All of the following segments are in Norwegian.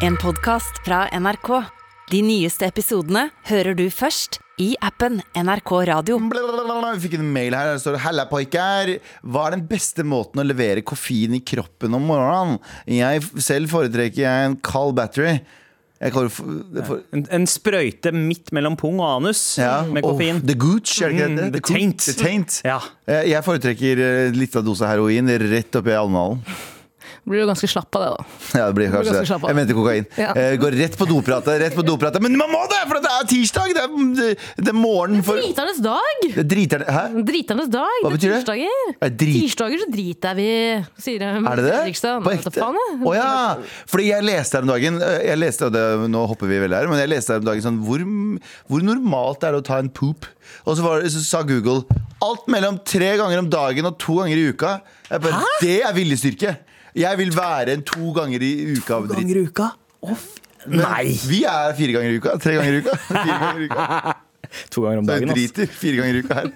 En podcast fra NRK. De nyeste episodene hører du først i appen NRK Radio. Blablabla, Vi fikk en mail her. Der står det Halla, pojkar. Hva er den beste måten å levere koffein i kroppen om morgenen? Jeg selv foretrekker jeg en kald battery. Jeg for, for En, en sprøyte midt mellom pung og anus ja. med koffein. Oh, the gooch, er det ikke Mm, the, the taint. The taint. Ja. Eh, Jeg foretrekker eh, litt av dose heroin rett oppi alnalen. Blir jo ganske slapp av det, da. Ja, det blir kanskje blir det. Jeg mente kokain. Ja. Uh, Går rett på dopratet. Rett på dopratet. Men man må det, for det er tirsdag! Det er, det, det er morgen for Driternes dag! Det er Driterne Hæ? Driternes dag! Hva betyr det? Tirsdager. Er drit- Tirsdager så driter vi, sier jeg. Er det det? På ekte? Å ja! Fordi jeg leste her om dagen eh, jeg leste, og det, Nå hopper vi veldig her, men jeg leste her om dagen sånn Hvor, hvor normalt er det å ta en poop? Og så, var, så sa Google alt mellom tre ganger om dagen og to ganger i uka. Jeg bare, det er viljestyrke! Jeg vil være en to ganger i uka. To. Ganger i uka? Oh, Nei! Vi er fire ganger i uka. Tre ganger i uka. Fire ganger i uka. To ganger om Så jeg dagen. driter fire ganger i uka her.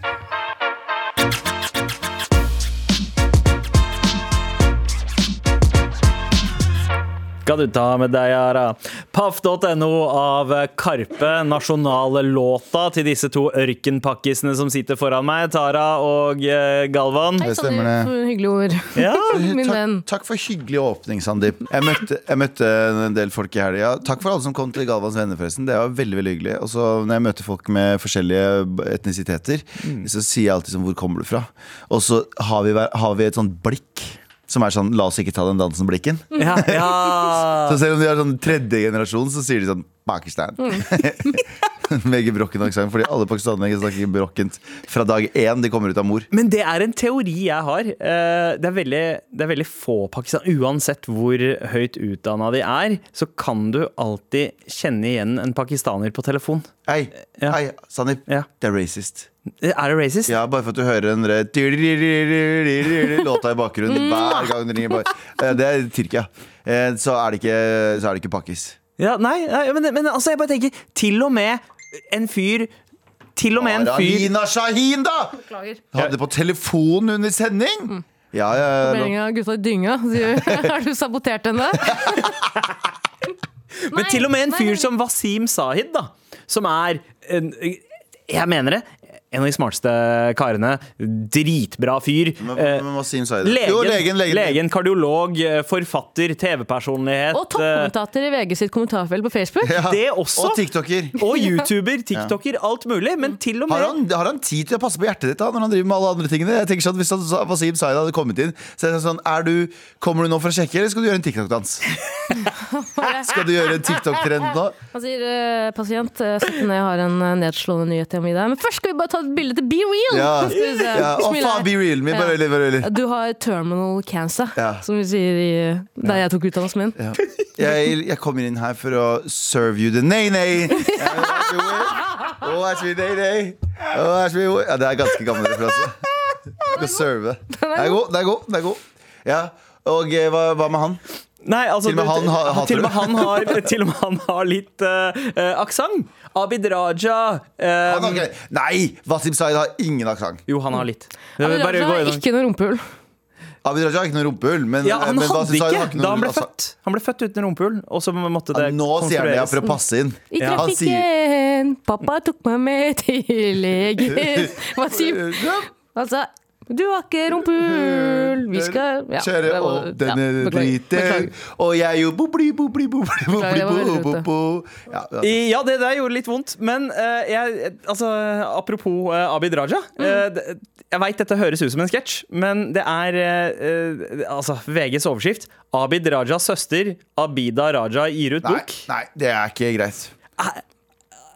Skal du ta med deg, Ara? Paff.no av Karpe, nasjonale låta til disse to ørkenpakkisene som sitter foran meg, Tara og eh, Galvan. Hei, det. for hyggelige ord. Ja. Min venn. Takk, takk for hyggelig åpning, Sandeep. Jeg møtte, jeg møtte en del folk i helga. Takk for alle som kom til Galvans venner, forresten. Det var veldig veldig hyggelig. Og så når jeg møter folk med forskjellige etnisiteter, så sier jeg alltid sånn Hvor kommer du fra? Og så har vi, har vi et sånt blikk som er sånn La oss ikke ta den dansen-blikken. Ja, ja. Så selv om de er sånn tredje generasjon, så sier de sånn Pakistan. Med gebrokken aksent, fordi alle pakistanere snakker gebrokkent fra dag én de kommer ut av mor. Men det er en teori jeg har. Eh, Det er veldig, det er veldig få pakistanere. Uansett hvor høyt utdanna de er, så kan du alltid kjenne igjen en pakistaner på telefon. Hei, Ja. hei, Sanip. Ja. Det er racist. Er det racist? Ja, bare for at du hører den låta i bakgrunnen hver gang du ringer. Eh, Det er Tyrkia. Eh, Så er det ikke, så er det ikke pakkis. Ja, nei, nei men, men altså, jeg bare tenker Til og med en fyr Til og med en fyr Aralina Shahin, da! Beklager. Hadde på telefonen under sending! Ja, ja, ja. Meldinga av gutta i dynga. sier du. Har du sabotert henne? Men til og med en fyr nei. som Wasim Sahid, da, som er en, Jeg mener det. En av de smarteste karene. Dritbra fyr. Men, Eh, men hva sier? Legen, Jo, legen, legen. legen, kardiolog, eh, forfatter, TV-personlighet. Og eh, i VG sitt kommentarfelt på Facebook. Ja. Det også. Og TikToker. Og YouTuber, TikToker, alt mulig. Men til og Har han, har han tid til å passe på hjertet ditt da, når han driver med alle andre tingene? Jeg tenker sånn, Hvis han, Wasim Zaid hadde kommet inn, så er det sånn er du, Kommer du nå for å sjekke, eller skal du gjøre en TikTok-dans? skal du gjøre en TikTok-trend nå? Han sier eh, pasient, sett ned, jeg har en nedslående nyhet til deg. Men først skal vi bare ta et bilde til Be Real! Ja. Ja, Å, faen, be real me. Bare rolig, bare. Du har terminal cancer, Ja. som vi sier i, der jeg tok utdannelsen min. Ja. Jeg, jeg kommer inn her for å serve you the nay-nay. Oh, nei-nei. Ja, det er ganske gammel referanse. Skal serve. Det er god, er det er god Ja, Og eh, hva, hva med han? Nei, altså, Til og med han har- til og med han har, til og med han har litt uh, aksent. Abid Raja um, han har ikke, nei! Wasim Zaid har ingen aksent. Jo, han har litt. Abid Raja har ikke noe rumpehull. Abid Raja har ikke noe rumpehull. Men, Ja, han men hadde Wasim Zaid har ikke da han ble født. Han ble født uten rumpehull, og så måtte det Ja, nå sier han det for å passe inn. I Ja. Trafikken, pappa tok meg med til legen. Wasim. sier Altså, du har ikke rumpehull, vi skal ja, Kjøre opp denne ja, driten. Og jeg jo bobli, bobli, bobli, bobli, bo. Ja. Ja, det der gjorde litt vondt, men uh, jeg, altså, apropos uh, Abid Raja. Mm. eh, jeg veit dette høres ut som en sketsj, men det er altså, VGs overskrift. Abid Rajas søster, Abida Raja, gir ut Nei, bok. nei, det er ikke greit.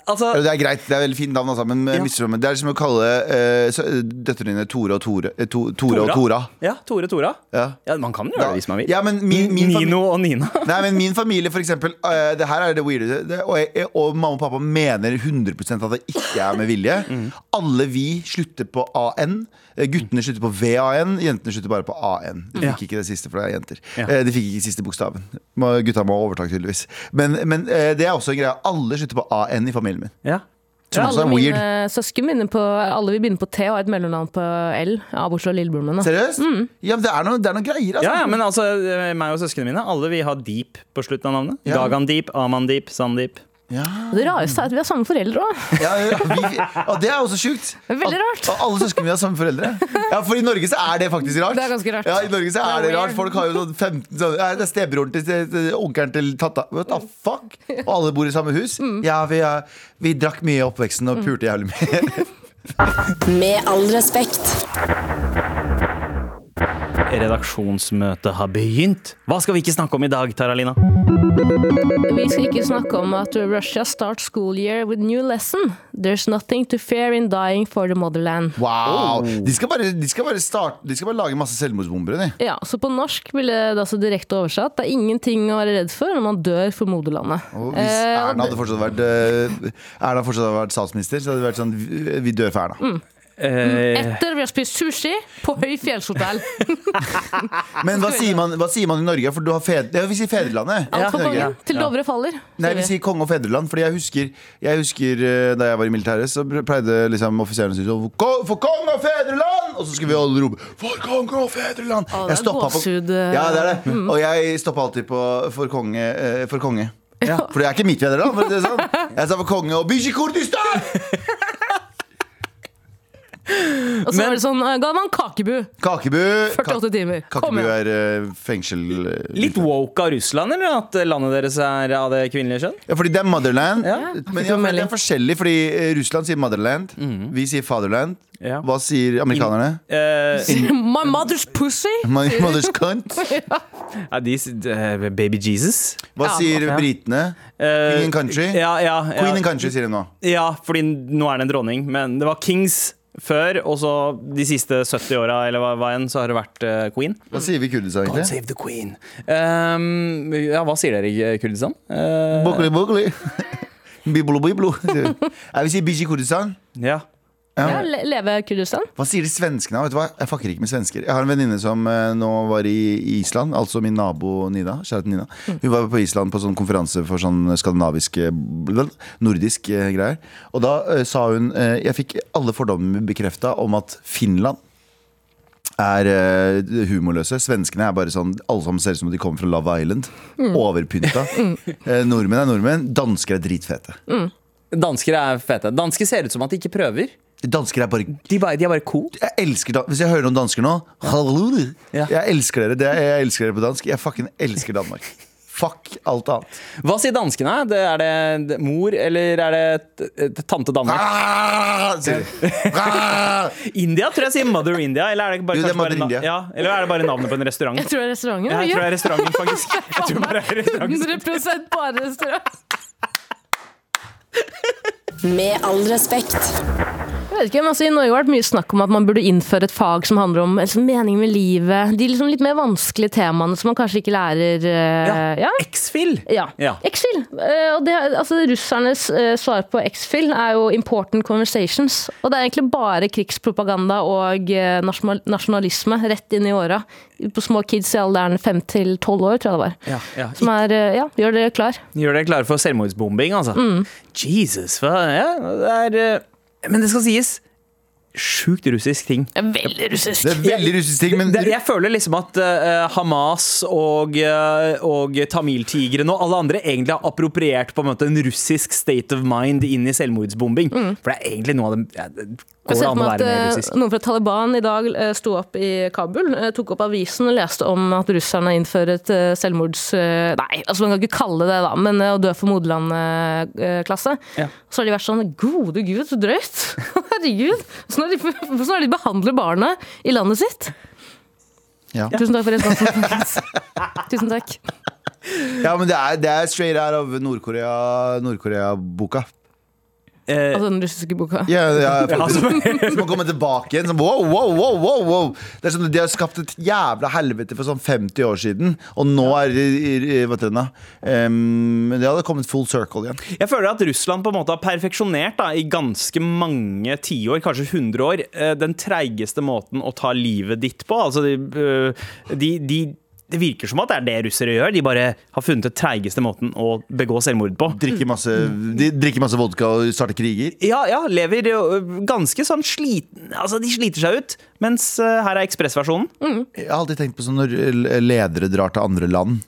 Altså, Det er greit, det er veldig fint navn, altså, men Ja. misforstå det er som å kalle uh, døtrene dine Tore og Tore. eh, to, Tore og Tora. Ja, Tore Tora. Ja. Ja, man kan gjøre det hvis man vil. Ja, men min, min Nino og Nina. Nei, men min familie, for eksempel Uh, Det her er det weirde det, og, jeg, og mamma og pappa mener 100 at det ikke er med vilje. Mm. Alle vi slutter på AN. Eh, Guttene slutter på VAN, jentene slutter bare på AN. De Ja. fikk ikke det siste, for det er jenter. Ja. Eh, De fikk ikke siste bokstaven. Gutta må ha overtak, tydeligvis. Men, men eh, det er også en greie. Alle slutter på AN i familien min. Ja. Som også Alle weird. mine søsken mine på Alle vil begynne på T og har et mellomnavn på L. Ja, bortsett fra lillebroren min. Seriøst? Mm. Ja, men det er noen det er noe greier, altså. Ja, ja, men altså, meg og søsknene mine, alle vil ha Deep på slutten av navnet. Ja. Gagan Deep, Aman Deep, Sandeep. Ja. Og Det rareste er at vi har samme foreldre òg. Ja, ja, og det er også sjukt. Veldig At- rart. Og alle søsken mine har samme foreldre. Ja, For i Norge så er det faktisk rart. Det er ganske rart. Ja, i Norge så Det er er det rart. Folk har jo sånn 15 sånn, ja, Det er stebroren til, onkelen til tatta What the fuck? Og alle bor i samme hus. Mm. Ja, vi, vi drakk mye i oppveksten og pulte jævlig mye. Med all respekt. Redaksjonsmøtet har begynt. Hva skal vi ikke snakke om i dag, Taralina? Vi skal ikke snakke om at Russia starts school year with new lesson. There's nothing to fear in dying for the motherland. Wow! De skal bare, de skal bare, start, de skal bare lage masse selvmordsbombere. De. Ja, så på norsk ville det altså direkte oversatt Det er ingenting å være redd for når man dør for moderlandet. Og hvis Eh, Erna hadde fortsatt vært eh, Erna fortsatt hadde vært statsminister, så hadde det vært sånn Vi dør for Erna. Eh, Etter vi har spist sushi på høy fjellshotell. Men hva sier, man, hva sier man i Norge? For du har fed, ja, vi sier fedrelandet. Ja, kongen. Til Dovre faller. Nei, vi sier konge og fedreland. Fordi jeg husker, jeg husker eh, Da jeg var i militæret, så pleide liksom offiseren å si sånn For konge og fedreland! Og så skulle vi alle rope For konge og fedreland! Å, det er gåsehud, eh. Ja, det er det. Og jeg stoppa alltid på for konge. eh, For konge. For det er ikke mitt fedreland. For det er sånn. Jeg sa for konge og Bishi Kurdistan! Og så var det sånn ga man Kakebu. Kakebu. 48 timer. Kom Kakebu igjen. er eh, fengsel. eh, litt woke av Russland, eller at landet deres er av det kvinnelige kjønn? Ja, fordi det er motherland. Ja. Men ja, det er forskjellig, fordi eh, Russland sier motherland. Vi sier fatherland. Ja. Hva sier amerikanerne? Eh, My mother's pussy. My mother's cunt. er de, eh, baby Jesus? Hva Ja, sier ja. britene? Eh, Queen and country? Ja, ja, ja. Queen and country, sier de nå. Ja, fordi nå er det en dronning. Men det var Kings før, og så de siste 70 åra eller hva, hva enn, så har det vært uh, Queen. Hva sier vi i Kurdistan, egentlig? God save the queen. Um, ja, hva sier dere i Kurdistan? Uh, bokli, bokli. Biblo, biblo. vi. Jeg vil si Biji Kurdistan. ja. Ja, le- leve Kurdistan. Hva sier de svenskene? Vet du hva? Jeg fucker ikke med svensker. Jeg har en venninne som eh, nå var i Island, altså min nabo Nina. Kjære Nina. Hun var på Island på sånn konferanse for sånn skandinavisk eh, Nordisk eh, greier. Og da sa hun Jeg fikk alle fordommene bekrefta om at Finland er uh, humorløse. Svenskene er bare sånn Alle sammen ser ut som om de kommer fra Love Island. Overpynta. uh, nordmenn er nordmenn. Dansker er dritfete. Dansker er fete. Dansker ser ut som at de ikke prøver. Dansker er bare De, bare, de er bare cool. jeg elsker dan Hvis jeg hører noen dansker nå Hallo Ja. Jeg elsker dere, det er, jeg elsker dere på dansk Jeg fucking elsker Danmark Fuck alt annet Hva sier danskene? Det, er det mor, eller er det tante Danmark? ah, sier de. Ah. India tror jeg sier Mother India. Eller er det bare, Jo, det er bare, India. ja, eller er det bare navnet på en restaurant? Jeg tror det er restauranten. Ja, jeg tror det er restauranten, faktisk. Jeg tror bare det er restauranten. 100 bare restaurant. Med all respekt. Jeg vet ikke, men altså, I Norge har det vært mye snakk om at man burde innføre et fag som handler om altså, mening med livet. De liksom litt mer vanskelige temaene som man kanskje ikke lærer uh, ja. X-Fill. Ja. Ja. X-Fill. Eh, og det, altså, russernes uh, svar på X-Fill er jo 'important conversations'. Og det er egentlig bare krigspropaganda og nasjonalisme rett inn i åra. På små kids i alderen 5 til 12 år, tror jeg det var. Ja, ja. Som er Ja, gjør dere klar. Gjør dere klare for selvmordsbombing, altså. Mm. Jesus, hva ja, det er Men det skal sies. Sjukt russisk ting. Det er veldig russisk. Det er veldig russisk ting Men jeg føler liksom at uh, Hamas og, uh, og tamiltigrene og alle andre egentlig har appropriert på en måte en russisk state of mind inn i selvmordsbombing. For det er egentlig noe av det Går det an å være mer eh, russisk? Noen fra Taliban i dag eh, sto opp i Kabul, eh, tok opp avisen og leste om at russerne innfører et selvmords... Nei, altså man kan ikke kalle det det, da, men å dø for moderland-klasse. Ja. Så har de vært sånn Gode gud, så drøyt! Herregud! Hvordan har de, hvordan er de behandler barna i landet sitt? ja. Tusen takk for responsen. Tusen takk. ja, men det er, det er straight out of Nord-Korea Nord-Korea-boka Eh, Altså den russiske boka. Ja, ja, altså- faktisk. Så man kommer tilbake igjen sånn, wow, wow, wow, wow, wow. Det er som De har skapt et jævla helvete for sånn 50 år siden Og nå er det da? Em, Det hadde kommet full circle igjen Jeg føler at Russland på en måte har perfeksjonert da, i ganske mange tiår, kanskje 100 år, eh, den treigeste måten å ta livet ditt på. Altså, de, eh, de, de det virker som at det er det russere gjør. De bare har funnet den treigeste måten å begå selvmord på. Drikker masse, de drikker masse vodka og starter kriger. Ja, ja, lever ganske sånn sliten Altså, de sliter seg ut. Mens her er ekspressversjonen. Jeg har alltid tenkt på sånn når eh, ledere drar til andre land.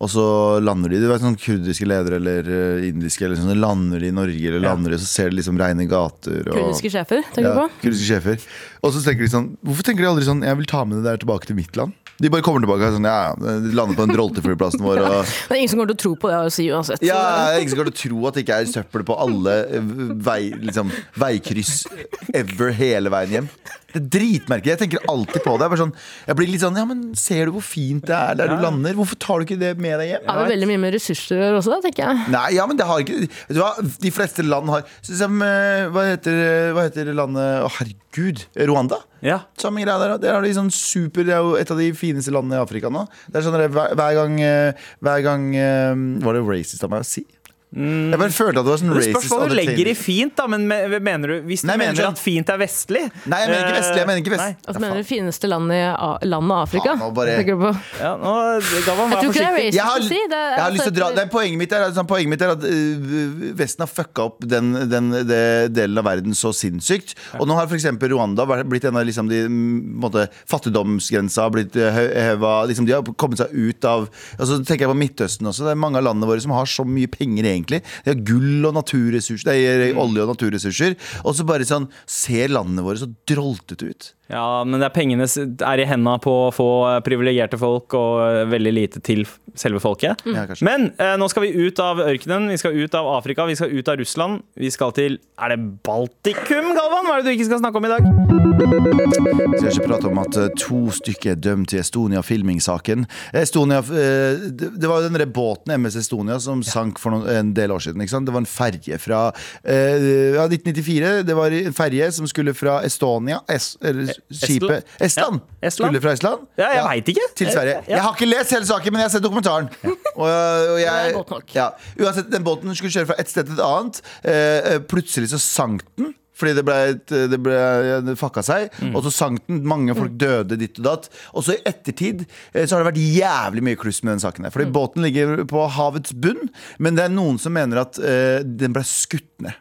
Og så lander de, du vet sånn kurdiske ledere eller eh, indiske eller sånn, lander de i Norge, eller Ja. lander de, så ser de liksom reine gater. Og, Kurdiske sjefer, tenker du ja, på? kurdiske sjefer. Og så tenker de sånn Hvorfor tenker de aldri sånn Jeg vil ta med det der tilbake til mitt land? De bare kommer tilbake og sånn Ja, ja, de lander på den drollteflyplassen vår og Det er ingen som kommer til å tro på det jeg sier uansett. Ja, det er ingen som kommer til å tro at det ikke er søppel på alle eh, vei, liksom, veikryss ever hele veien hjem. Det er dritmerkelig. Jeg tenker alltid på det. Jeg, sånn, jeg blir litt sånn Ja, men ser du hvor fint det er der du lander? Hvorfor tar du ikke det med deg hjem? har vel veldig mye med ressurser også, da, tenker jeg. Nei, ja, men det har ikke hva? De fleste land har som, eh, hva, heter, hva heter landet Å, herregud. Rwanda? Ja. Samme greia der. Der har de sånn super Det er jo et av de fineste landene i Afrika nå. Det er sånn hver, hver gang eh, Hver gang eh, Var det racist av meg å si? Jeg bare følte at det var sånn Det racist Spørsmålet du legger i fint, da. Men mener du, hvis du Nei, mener, mener at fint er vestlig Nei, jeg mener ikke vestlig, jeg mener ikke vest- Nei. Altså, mener du fineste landet i landet Afrika? Faen, nå bare- Jeg tror ikke det er racist jeg har, å si. Det er, jeg har lyst til å dra det er Poenget mitt er, altså, poenget mitt er at uh, Vesten har fucka opp den, den den, delen av verden så sinnssykt. Og nå har f.eks. Rwanda blitt en av liksom, de mm, måte, fattigdomsgrensa har blitt øh, heva liksom, De har kommet seg ut av Og så tenker jeg på Midtøsten også. Det er mange av landene våre som har så mye penger, egentlig. De har gull og naturressurser, det er olje og naturressurser. Og så bare sånn ser landene våre så drolltete ut. Ja, men det pengene er i henda på å få privilegerte folk og eh, veldig lite til selve folket. Ja. Men eh, nå skal vi ut av ørkenen, vi skal ut av Afrika, vi skal ut av Russland. Vi skal til Er det Baltikum, Galvan? Hva er det du ikke skal snakke om i dag? Vi skal ikke prate om at eh, to stykker er dømt i Estonia-filmingssaken. Estonia, eh, det var jo den båten MS Estonia som sank for en del år siden. Det var en ferge fra ja, 1994. Det var en ferge som skulle fra Estonia es, skipet Estland. Ja, Estland. Skulle fra Estland. Ja, jeg vet ikke. Til Sverige. Ja. Jeg har ikke lest hele saken, men jeg har sett dokumentaren. Og, og jeg, uansett, den båten skulle kjøre fra et sted til et annet. Eh, eh, plutselig så sank den. Fordi det ble, et, det ble det fucka seg. Mm. Og så sank den. Mange folk døde ditt og datt. Og så i ettertid eh, så har det vært jævlig mye kluss med den saken. Fordi Mm. båten ligger på havets bunn, men det er noen som mener at uh, den ble skutt ned.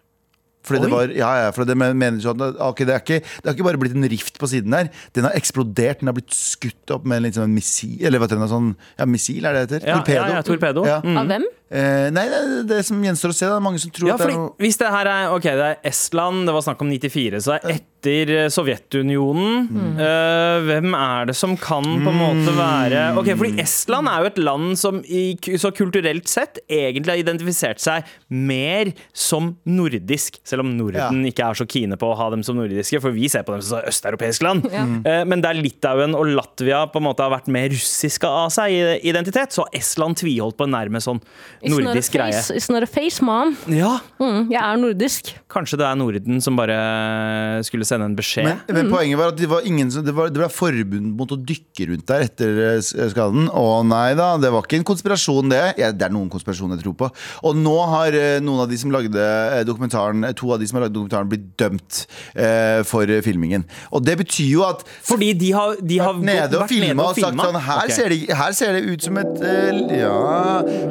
Fordi det var, ja, ja, for det mener sånn at ok, det, er ikke, det har ikke bare blitt en rift på siden der. Den har eksplodert. Den har blitt skutt opp med en litt sånn missil Eller hva heter det, sånn, ja, missil er det det heter? Ja, ja, ja, torpedo. Ja. Mm. Av hvem? Eh, nei, det er det som gjenstår å se. Det er mange som tror Ja, at det er noe hvis det her er okay, det er Estland, det var snakk om 94, så det er etter eh, Sovjetunionen. Mm. Eh, hvem er det som kan på en måte være Ok, fordi Estland er jo et land som i, så kulturelt sett egentlig har identifisert seg mer som nordisk, selv om Norden ikke er så kine på å ha dem som nordiske, for vi ser på dem som østeuropeisk land. Eh, men der Litauen og Latvia på en måte har vært mer russiske av seg i identitet, så har Estland tviholdt på en nærmest sånn nordisk greie. face, It's not a face, mom. Ja, Mm, jeg er nordisk. Kanskje det er Norden som bare skulle sende en beskjed? Men, men poenget var at det var ingen det, var, det var forbund mot å dykke rundt der etter eh, skaden. Å nei da, det var ikke en konspirasjon, det. Ja, det er noen konspirasjoner jeg tror på. Og nå har eh, noen av de som lagde eh, dokumentaren, eh, to av de som har lagd dokumentaren, blitt dømt eh, for eh, filmingen. Og det betyr jo at Fordi de har, de har vært nede og filma og sagt filmet? sånn her, okay. ser det, her ser det ut som et eh, Ja,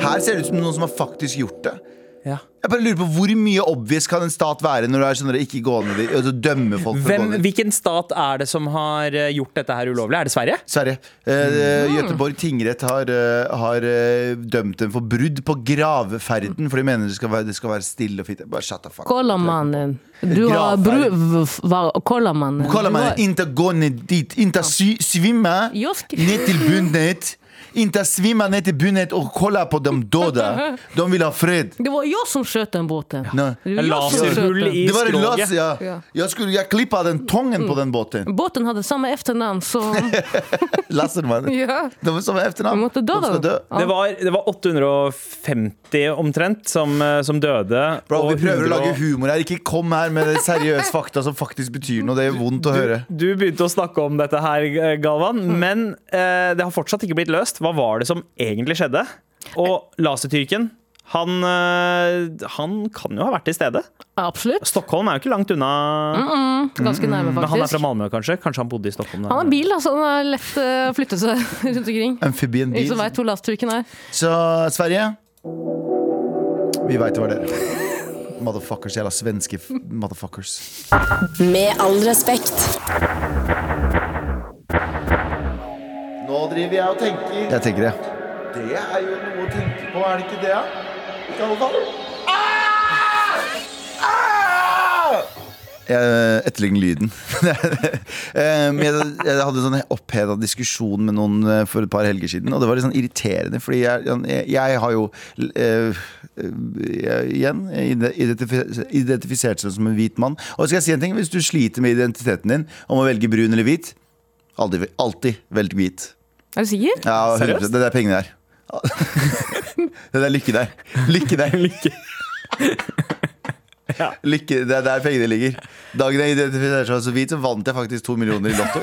her ser det ut som noen som har faktisk gjort det. Ja. Jeg bare lurer på Hvor mye obvious kan en stat være når du er sånn ikke gående dit, og så dømme folk for å gå ned? hvilken stat er det som har eh, gjort dette her ulovlig? Er det Sverige? Sverige. Eh, Gøteborg tingrett har, eh, har eh, dømt dem for brudd på gravferden, for de mener det skal være, det skal være stille og fint. Bare shut the fuck up. Du har Gravferd. bru... va- Kolla inte gå ned dit, inte sy, svimme Jag sk- ner till bundet. Inte svimma ner till bundet och kolla på de döda. De vill ha fred. Det var jag som sköt den båten. Nej. Det var Laserhull i Det var en skroget. lass, ja. Ja. Jag skulle jag klippade den tången på den båten. Båten hade samma efternamn som... Lassemann. ja. De är som efternamn. De De ska då. dö. Ja. Det var, det var 850 omtrent som, eh, som døde. Bro, vi prøver å lage humor her. Ikke kom her med det seriøse fakta som faktisk betyr noe. Det er vondt å høre. Du begynte å snakke om dette her, Galvan, Mm. men eh, det har fortsatt ikke blitt løst. Hva var det som egentlig skjedde? Og lasertyrken, han, eh, han kan jo ha vært til stede. Absolutt. Stockholm er jo ikke langt unna. Ganske nærme, Men han er fra faktisk. Malmö, kanskje? Kanskje han bodde i Stockholm? Der. Han har bil, altså. Han har lett å flyttet seg rundt omkring. Amphibien Ingen bil. som veit hvor lasttrucken er. Så Sverige Vi veit det er. Motherfuckers. Jævla svenske motherfuckers. Med all respekt. Nå driver jeg og tenker. Jeg tenker det. Det er jo noe å tenke på, er det ikke det? da? I alle fall. Ah! Ah! Jeg etterligner lyden. Jeg, jeg hadde en sånn oppheta diskusjon med noen eh, for et par helger siden, og det var litt sånn irriterende, fordi jeg, jeg, har jo eh, jeg, igjen identifisert seg som en hvit mann. Og skal jeg si en ting, hvis du sliter med identiteten din om å velge brun eller hvit, alltid, alltid velg hvit. Er du sikker? Ja, 100%. Seriøst? Det er pengene der. Det er lykke der. Lykke der. Lykke. Lykke, det er der pengene ligger. Dagen jeg identifiserer meg som hvit, så vant jeg faktisk to millioner i Lotto.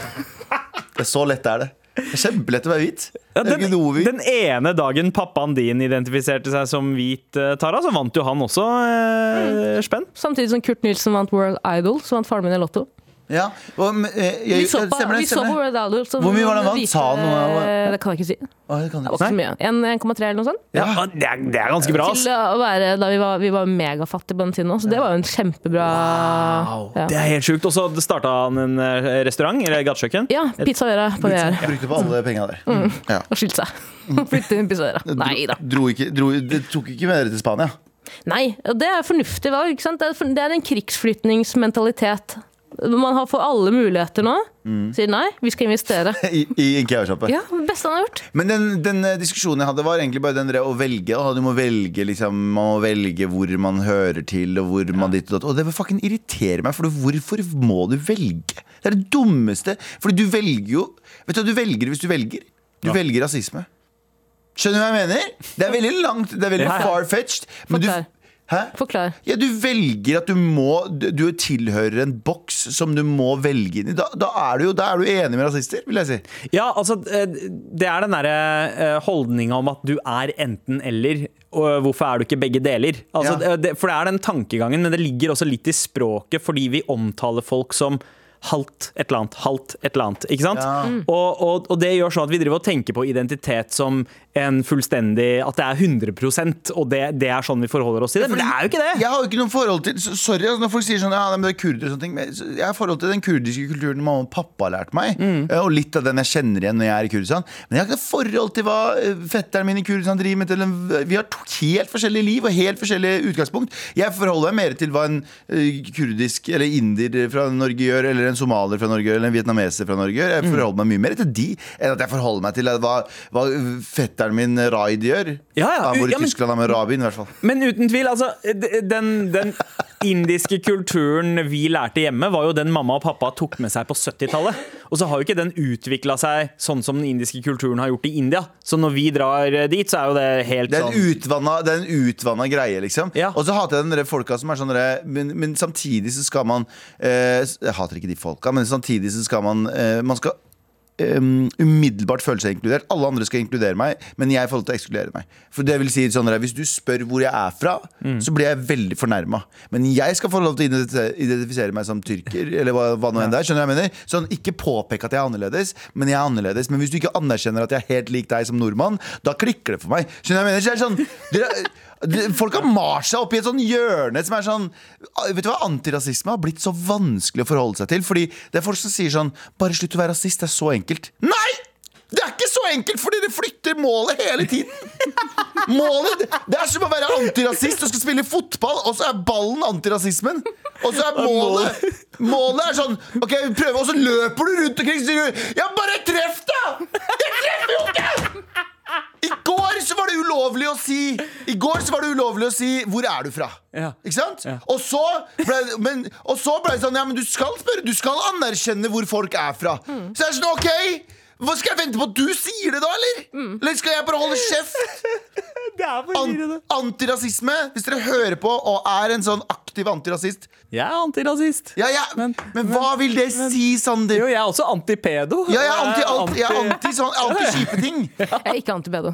Det er så lett er det. Det er kjempelett å være hvit. Ja, den, den ene dagen pappaen din identifiserte seg som hvit, eh, Tara, så vant jo han også eh, spenn. Samtidig som Kurt Nilsen vant World Idol, så vant faren min i Lotto. Ja, og, eh, jeg, Vi så på, stemmer det, vi så på Red så Hvor mye var det han vant? Sa han noe? Det kan jeg ikke si. Å, det kan ikke ikke så mye. En- 1,3 eller noe sånt. Ja, det, er, det er ganske bra. Til å være da vi var, vi var megafattige på den tiden òg, så det var jo en kjempebra ja. Det er helt sjukt. Og så starta han en eh, restaurant, eller gatekjøkken. ja, Pizza Vera på VR. Brukte på alle penga der. Mm. Ja. Og skilte seg. Flyttet inn Pizza Vera. Nei da. Dro ikke, dro, det tok ikke med dere til Spania? Nei, og det er fornuftig valg. Det er en krigsflytningsmentalitet. Man har får alle muligheter nå. Sier nei, vi skal investere. I, i en kebabsjappe? Ja, det beste han har gjort. Men den, den eh, diskusjonen jeg hadde var egentlig bare den der å velge. Og du må velge liksom, Man må velge hvor man hører til, og hvor man ditt og datt. Og det vil fucking irritere meg, for hvorfor må du velge? Det er det dummeste. Fordi du velger jo Vet du hva du velger hvis du velger? Du velger rasisme. Skjønner du hva jeg mener? Det er veldig langt, det er veldig Ja, ja. far-fetched. Men du. Hæ? Forklar. Ja, du velger at du må Du du tilhører en boks som du må velge inn i. Da, da, er du jo da er du enig med rasister, vil jeg si. Ja, altså, eh, det er den derre eh, holdninga om at du er enten-eller. Og hvorfor er du ikke begge deler? Altså, Ja. det- det, for det er den tankegangen, men det ligger også litt i språket, fordi vi omtaler folk som halvt et eller annet, halvt et eller annet. Ikke sant? Ja. Mm. Og, og, og det gjør sånn at vi driver og tenker på identitet som en fullstendig At det er 100 og det, det er sånn vi forholder oss til det. Men det er jo ikke det! Jeg har jo ikke noe forhold til Sorry altså, når folk sier sånn Ja, det er kurder og sånne ting men Jeg har forhold til den kurdiske kulturen mamma og pappa har lært meg Mm. eh, Og litt av den jeg kjenner igjen når jeg er i Kurdistan Men jeg har ikke forhold til hva eh, fetteren min i Kurdistan driver med til Vi har to helt forskjellige liv og helt forskjellige utgangspunkt Jeg forholder meg mer til hva en eh, kurdisk Eller indier fra Norge gjør Eller en somalier fra Norge gjør Eller en vietnameser fra Norge gjør Jeg Mm. forholder meg mye mer til de Enn at jeg forholder meg til hva, hva fetteren min Raid gjør Ja, ja, Han bor i ja, men- Tyskland han med Rabin i hvert fall Men uten tvil, altså Den, den indiske kulturen vi lærte hjemme, var jo den mamma og pappa tok med seg på 70-tallet. Og så har jo ikke den utvikla seg sånn som den indiske kulturen har gjort i India. Så når vi drar eh, dit, så er jo det helt Det en sånn det er en utvanna greie, liksom. Ja. Og så hater jeg den folka som er sånn men, men samtidig så skal man eh, Jeg hater ikke de folka, men samtidig så skal man eh, Man skal um, umiddelbart føle seg inkludert. Alle andre skal inkludere meg, men jeg får lov til å ekskludere meg. For det vil si sånn der, Hvis du spør hvor jeg er fra, så blir jeg veldig fornærma. Men jeg skal få lov til å identifisere, meg som tyrker, eller hva, hva nå enn det er. Skjønner jeg mener? Sånn, Ikke påpek at jeg er annerledes, men jeg er annerledes. Men hvis du ikke anerkjenner at jeg er helt lik deg som nordmann, da klikker det for meg. Skjønner jeg mener? Så det er sånn, dere, Folk har malt seg opp i et sånn hjørne som er sånn Vet du hva, Antirasisme har blitt så vanskelig å forholde seg til. Fordi det er folk som sier sånn Bare slutt å være rasist, det er så enkelt. Nei! Det er ikke så enkelt, fordi det flytter målet hele tiden. Målet, Det er som å være antirasist og skal spille fotball, og så er ballen antirasismen. Og så er målet Målet er sånn OK, vi prøver, og så løper du rundt omkring Ja, bare treff, da! Jeg treffer jo ikke! I går så var det ulovlig å si I går så var det ulovlig å si Hvor er du fra? Ja. Ikke sant? Ja. Og så ble, men, og så ble det sånn Ja, men du skal spørre Du skal anerkjenne hvor folk er fra Så er det sånn, ok hva Skal jeg vente på at du sier det da, eller? Eller skal jeg bare holde kjeft? Det er An antirasisme Hvis dere hører på og er en sånn aktiv antirasist Jeg er antirasist. Ja, ja, men, Men- hva vil det si, Sander? Jo, jeg er også antipedo. Ja, jeg er anti, anti, jeg er anti, sånn, anti-kjipe ting Jeg er ikke antipedo.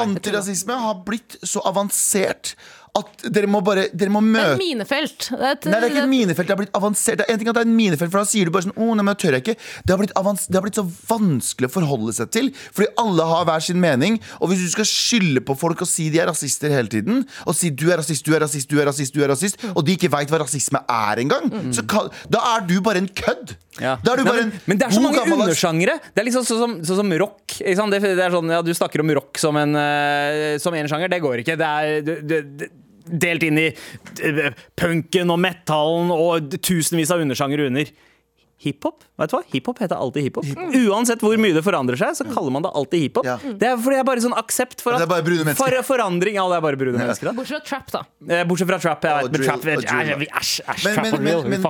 Antirasisme har blitt så avansert at dere må bare Dere må Det er et minefelt. Det er et, Nei, det er ikke et minefelt. Det har blitt avansert. Det er en ting at det er et minefelt, for da sier du bare sånn Å, nei, men jeg tør jeg ikke. Det har, blitt avans det har blitt så vanskelig å forholde seg til, fordi alle har hver sin mening. Og hvis du skal skylde på folk og si de er rasister hele tiden, og si du er rasist, du er rasist, du er rasist, du er rasist, og de ikke veit hva rasisme er engang, så kan, da er du bare en kødd. Ja. Da er du Nei, bare men, en men det er så mange undersjangere. Det er liksom sånn som, så, som rock. Ikke sant? Det, det er sånn, ja, du snakker om rock som en, uh, som en sjanger. Det går ikke. Det er det, delt inn i eh, punken og metallen og tusenvis av undersjangere under. Hiphop vet du hva? Hiphop heter alltid hiphop. Uansett hvor mye det forandrer seg, så kaller man det alltid hiphop. Ja. Det er fordi det er bare sånn aksept for at det er bare brune mennesker. For forandring Ja, det er bare brune mennesker. Da. Bortsett fra trap, da. Eh, Bortsett fra trap. Jeg vet, men trap Æsj, æsj,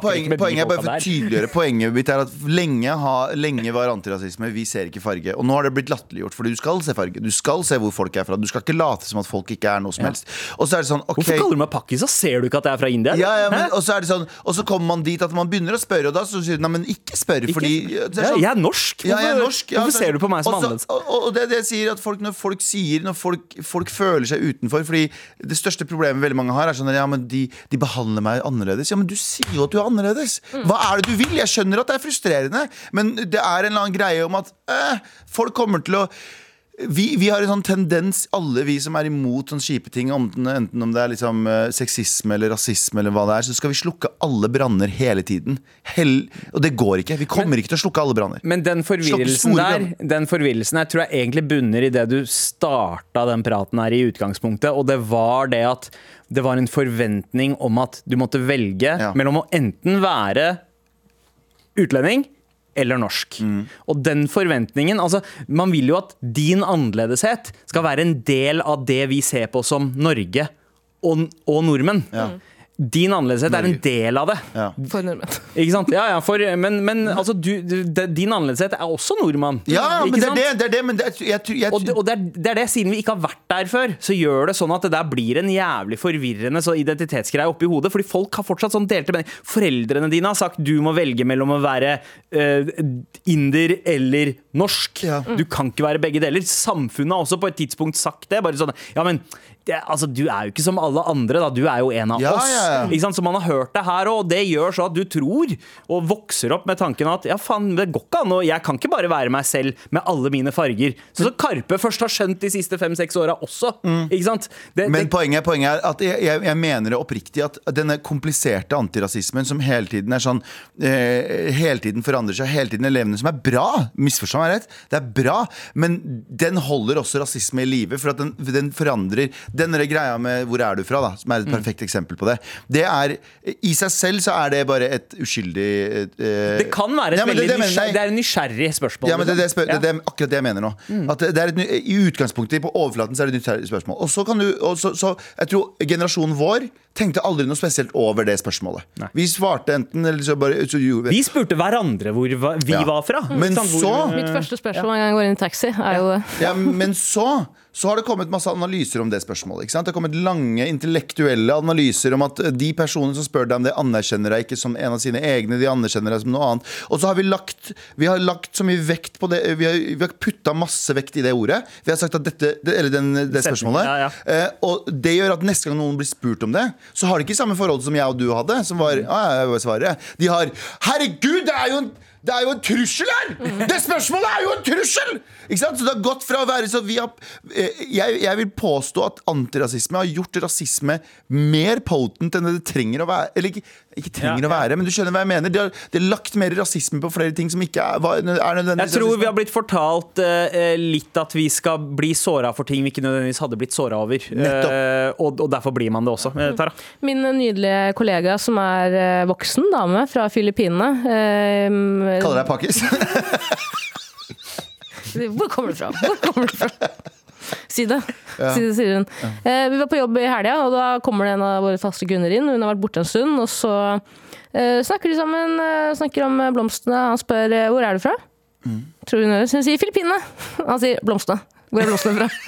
poeng, poenget er bare for å tydeliggjøre Poenget mitt er at lenge, ha, lenge var antirasisme Vi ser ikke farge. Og nå har det blitt latterliggjort, for du skal se farge. Du skal se hvor folk er fra. Du skal ikke late som at folk ikke er noe som helst. Og så er det sånn, okay, Hvorfor kaller du meg pakkis? Så ser du ikke at jeg er fra India? ja, ja, men, og så er det sånn Og så kommer man dit at man begynner å spørre, og da så sier du nei, men ikke spør, fordi det er Ja, sånn- jeg er norsk. Ja, jeg er norsk. Ja, Hvorfor så- ser du på meg som annerledes? Og, og det er det jeg sier at folk, Når folk sier Når folk, folk føler seg utenfor Fordi det største problemet veldig mange har, er sånn at, ja, men de, de behandler meg annerledes. Ja, men du sier jo at du er annerledes. Hva er det du vil? Jeg skjønner at det er frustrerende, men det er en eller annen greie om at eh, folk kommer til å vi, vi har en sånn tendens, alle vi som er imot sånne kjipe ting, enten, om det er liksom eh, sexisme eller rasisme, eller hva det er, så skal vi slukke alle branner hele tiden. Hell, og det går ikke. Vi kommer ikke til å slukke alle branner. Men den forvirrelsen der Den forvirrelsen her tror jeg egentlig bunner i det du starta den praten her i utgangspunktet, og det var det at det var en forventning om at du måtte velge Ja. mellom å enten være utlending eller norsk. Mm. Og den forventningen altså, Man vil jo at din annerledeshet skal være en del av det vi ser på som Norge og, og nordmenn. Din annerledeshet er en del av det. Ja. For nordmenn. Ikke sant? Ja, ja, for, men, men altså, du, din annerledeshet er også nordmann. Ja, men det er det, det, er det men det, jeg, jeg, jeg, Og, det, og det, er, det er det, siden vi ikke har vært der før, så gjør det sånn at det der blir en jævlig forvirrende så identitetsgreie oppi hodet. Fordi folk har fortsatt sånn delte meninger. Foreldrene dine har sagt du må velge mellom å være uh, inder eller norsk. Ja. Du kan ikke være begge deler. Samfunnet har også på et tidspunkt sagt det. Bare sånn, ja, men det, altså, Du er jo ikke som alle andre, da. Du er jo en av Ja, oss. ja, ja. Ikke sant? Så man har hørt det her òg, og det gjør så at du tror og vokser opp med tanken at ja, faen, det går ikke an, og jeg kan ikke bare være meg selv med alle mine farger. Så, så Karpe først har skjønt de siste fem-seks åra også. Ikke sant? Det, Men det, poenget, poenget er at jeg, jeg, jeg mener det oppriktig at denne kompliserte antirasismen som hele tiden er sånn eh, Hele tiden forandrer seg, hele tiden levende, som er bra. Misforstå meg rett. Det er bra, men den holder også rasisme i live, for at den, den forandrer Den greia med 'hvor er du fra', da, som er et perfekt eksempel på det. Det er I seg selv så er det bare et uskyldig uh, det kan være et Ja, men det- veldig det mener nysgjerrig, det er en nysgjerrig spørsmål. Ja, men det, det, liksom. spør, det, det er akkurat det jeg mener nå. At det, det er et, I utgangspunktet, på overflaten, så er det et nysgjerrig spørsmål. Og så kan du, og så, så Jeg tror generasjonen vår tenkte aldri noe spesielt over det spørsmålet. Vi svarte enten eller så bare så gjorde Vi spurte hverandre hvor vi Ja. var fra. Men så- Mitt første spørsmål en gang jeg går inn i taxi, er jo. Ja, men så så har det kommet masse analyser om det spørsmålet. Ikke sant? Det har kommet lange intellektuelle analyser om at de personene som spør deg om det, anerkjenner deg ikke som en av sine egne, de anerkjenner deg som noe annet. Og så har vi lagt, vi har lagt så mye vekt på det, vi har, vi har putta masse vekt i det ordet. Vi har sagt at dette, eller den, det spørsmålet. ja, ja. Eh, og det gjør at neste gang noen blir spurt om det, så har de ikke samme forhold som jeg og du hadde. Som var, ah, jeg vil svare. De har Herregud, det er jo en det er jo en trussel her! Det spørsmålet er jo en trussel! Ikke sant? Så det har gått fra å være så vi har, eh, jeg, jeg vil påstå at antirasisme har gjort rasisme mer potent enn det trenger å være. Eller ikke, ikke trenger Ja, å være, men du skjønner hva jeg mener. De har, de har lagt mer rasisme på flere ting som ikke er, er nødvendigvis Jeg tror rasisme. vi har blitt fortalt uh, litt at vi skal bli såra for ting vi ikke nødvendigvis hadde blitt såra over. Eh, og, og derfor blir man det også. Uh, Tara? Min nydelige kollega som er voksen dame fra Filippinene eh, Kaller deg pakkis? Hvor kommer du fra? Hvor kommer du fra? Si det, si det sier hun. Eh, vi var på jobb i helga, og da kommer det en av våre faste kunder inn. Hun har vært borte en stund, og så eh, snakker de sammen, eh, snakker om eh, blomstene. Han spør eh, hvor er du fra? Tror hun hører. Så hun sier Filippinene. Han sier blomstene. Hvor er blomstene fra?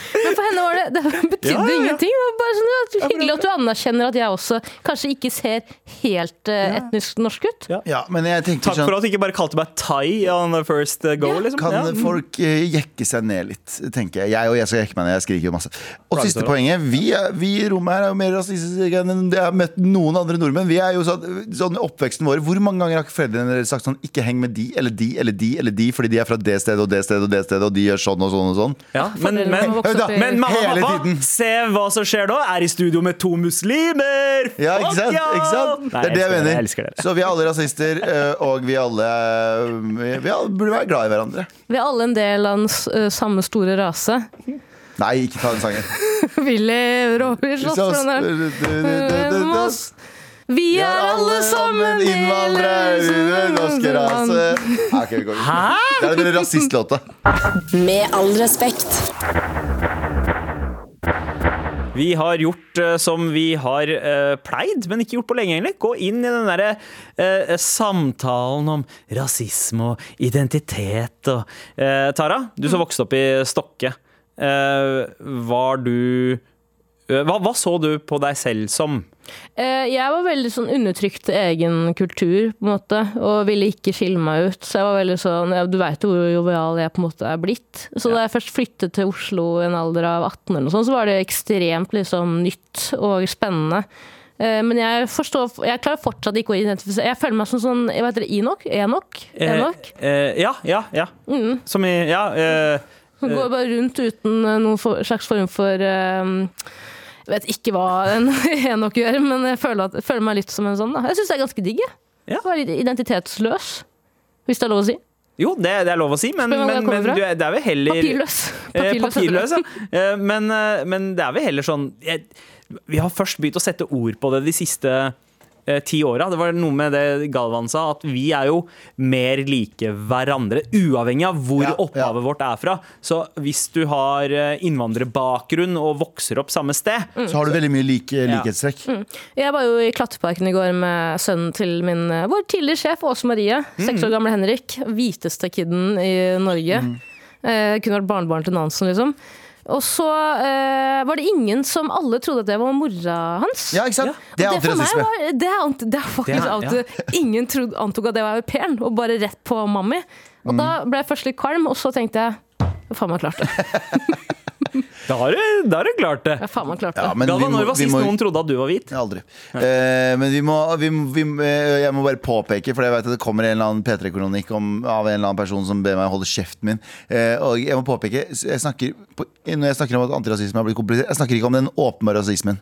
Men for henne var det, det betydde Ja, ja, ja. ingenting. Det var bare sånn Hyggelig at du anerkjenner at jeg også kanskje ikke ser helt uh, etnisk norsk ut. Ja. Ja, men jeg tenker Takk for sånn at du ikke bare kalte meg Thai on the first go. liksom. Kan Ja. folk uh, jekke seg ned litt, tenker jeg. Jeg og jeg skal jekke meg ned, jeg skriker jo masse. Og Bra, siste poenget. Vi, er, vi i rommet her er jo mer rasistiske enn jeg har møtt noen andre nordmenn. Vi er jo sånn, sånn oppveksten vår Hvor mange ganger har ikke foreldrene deres sagt sånn Ikke heng med de eller de eller de eller de fordi de er fra det stedet og det stedet og det stedet, og de gjør sånn og sånn og sånn. Ja, men, men, men, i- men mamma og pappa, tiden. se hva som skjer da. Er i studio med to muslimer! Ja, ikke sant? Ikke sant? Nei, det er det jeg mener. Jeg dere. Så vi er alle rasister, eh, og vi alle Vi, vi alle burde være glad i hverandre. Vi er alle en del av den eh, samme store rase. Nei, ikke ta den sangen. Willy Råby slåss for den der. Moss. Vi er alle sammen innvandrere, norske rase. Hæ? Det er den rasistlåta. Med all respekt. Vi har gjort eh, som vi har eh, pleid, men ikke gjort på lenge, egentlig. Gå inn i den derre eh, samtalen om rasisme og identitet og eh, Tara, du som vokste opp i Stokke. Eh, var du hva, hva så du på deg selv som? Eh, Jeg var veldig sånn undertrykt egen kultur, på en måte, og ville ikke skille meg ut. Så jeg var veldig sånn, ja, Du veit jo hvor jovial jeg på en måte er blitt. Så da jeg først flyttet til Oslo i en alder av 18, eller noe sånt, så var det ekstremt liksom nytt og spennende. Eh, Men jeg forstår, jeg klarer fortsatt ikke å identifisere Jeg føler meg som sånn jeg vet det? Enok? Enok? Enok? Eh, eh, ja, ja, ja. Mm. Som i Ja. eh, Som går bare rundt uten eh, noen for, slags form for eh, Jeg vet ikke hva en enok gjør, men jeg føler, at, jeg føler meg litt som en sånn. Da. Jeg syns det er ganske digg. jeg. Ja. Være litt identitetsløs, hvis det er lov å si. jo, det, det er lov å si, men, men, men du det er vel heller Papirløs. Eh, Papirløs, Papirløs, ja. Eh, Men, eh, men det er vel heller sånn jeg, Vi har først begynt å sette ord på det de siste ti åra. Det var noe med det Galvan sa, at vi er jo mer like hverandre. Uavhengig av hvor Ja, opphavet ja. vårt er fra. Så hvis du har eh, innvandrerbakgrunn og vokser opp samme sted Mm. Så har du veldig mye like, likhetstrekk. Jeg var jo i Klatreparken i går med sønnen til min, eh, vår tidligere sjef Åse Marie. Seks år gamle Henrik. Hviteste kiden i Norge. Eh, kunne vært barnebarn til Nansen, liksom. Og så uh, var det ingen som alle trodde at det var mora hans. Ja, ikke sant? Det er antirasisme. Det, Det det er faktisk Det er- anti, Ingen trodde, antok at det var au pairen, og bare rett på mammi. Og Mm. da ble jeg først litt kvalm, og så tenkte jeg faen meg klart det. Da har du, da har du klart det. Ja, faen meg klart det. Ja, men vi Galvan, når var vi sist må- noen trodde at du var hvit? Aldri. Eh, men vi må, vi, vi, eh, jeg må bare påpeke, for jeg vet at det kommer en eller annen P3-kronikk av en eller annen person som ber meg holde kjeften min. Eh, og jeg må påpeke jeg snakker, Når jeg snakker om at antirasisme har blitt komplisert, jeg snakker ikke om den åpenbare rasismen.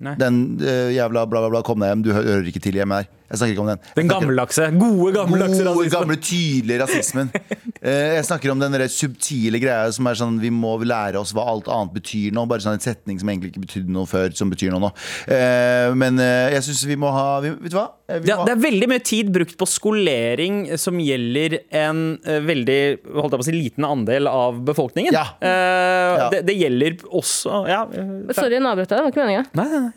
Nei. Den eh, jævla bla, bla, bla, kom deg hjem, du hører ikke til hjemme her. Jeg snakker ikke om den. Den gammeldagse, gode gammeldagse Gode, rasismen. gamle, tydelige rasismen. Eh, jeg snakker om den der subtile greia som er sånn Vi må lære oss hva alt annet betyr nå. Bare sånn en setning som egentlig ikke betydde noe før, som betyr noe nå. Eh, men eh, jeg syns vi må ha vi, Vet du hva? Ja, det er veldig mye tid brukt på skolering som gjelder en veldig holdt jeg på å si, liten andel av befolkningen. Ja. Eh, Ja. Det, det gjelder også ja. Sorry, nå avbrøt jeg. Det var ikke meninga.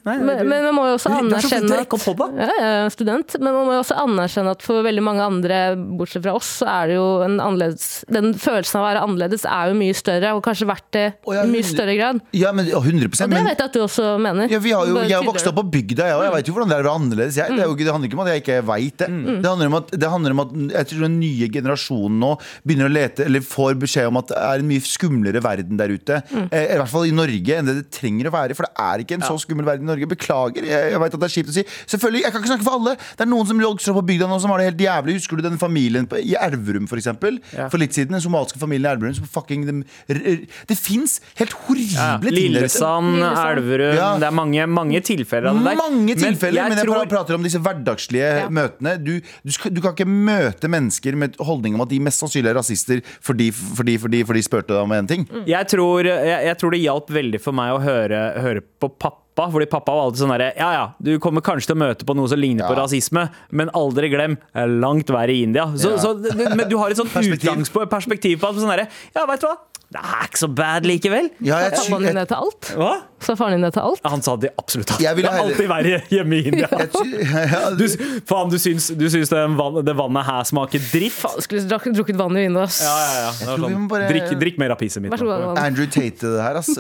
Men, vi men man må jo også er anerkjenne at. Ja, jeg student, men man må jo også anerkjenne at for veldig mange andre, bortsett fra oss, så er det jo en annerledes Den følelsen av å være annerledes er jo mye større, og kanskje vært det Å, ja, i mye større grad. ja, men 100 Og det men, vet jeg at du også mener. ja, vi har jo, Jeg har vokst opp på bygda, jeg òg. Jeg vet jo hvordan det er å være annerledes. Jeg, det, jo, det handler ikke om at jeg ikke veit det. Det, handler om at, det handler om at jeg tror den nye generasjonen nå begynner å lete Eller får beskjed om at det er en mye skumlere verden der ute. Eh, I hvert fall i Norge enn det det trenger å være. For det er ikke en så skummel verden i Norge. Beklager. Jeg, jeg vet at det er kjipt å si. Selvfølgelig, Jeg kan ikke snakke for alle. Det er noen som vokser opp på bygda nå som har det helt jævlig. Husker du den familien på, i Elverum, for eksempel? Ja. For litt siden. Den somaliske familien i Elverum som fucking r- Det fins helt horrible Ja. Lillesand. Elverum Ja. Det er mange, mange tilfeller av det der. Mange tilfeller, men jeg, tror, prater om disse hverdagslige Ja. møtene. Du, du, skal, du kan ikke møte mennesker med holdning om at de mest sannsynlig er rasister fordi, fordi, fordi, fordi de spurte deg om en ting. jeg, tror, jeg, jeg tror det hjalp veldig for meg å høre, høre på pappa. Fordi pappa var alltid sånn herre Ja ja, du kommer kanskje til å møte på noe som ligner på rasisme, men aldri glem er langt verre i India. Så, Ja. så, du, men du har et sånt Perspektiv. utgangsperspektiv perspektiv på at sånn herre Ja, veit du hva? Det er ikke så bad likevel. Ja, jeg, Sa faren din det til alt? Hva? Sa faren din det til alt? Han sa det absolutt alt. Jeg Det er alltid verre hjemme i India. ja, Du, faen, du syns, du syns det, vann, det vannet her smaker dritt? Faen, skulle drukket vann i vinduet, ass. Ja, ja, ja. Det sånn, bare- drikk, drikk mer av pisset mitt. Vær så god. Andrew Tate det her, ass.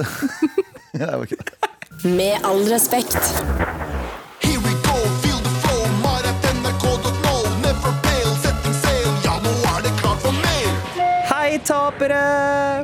Det var ikke det. Med all respekt. Hei, tapere!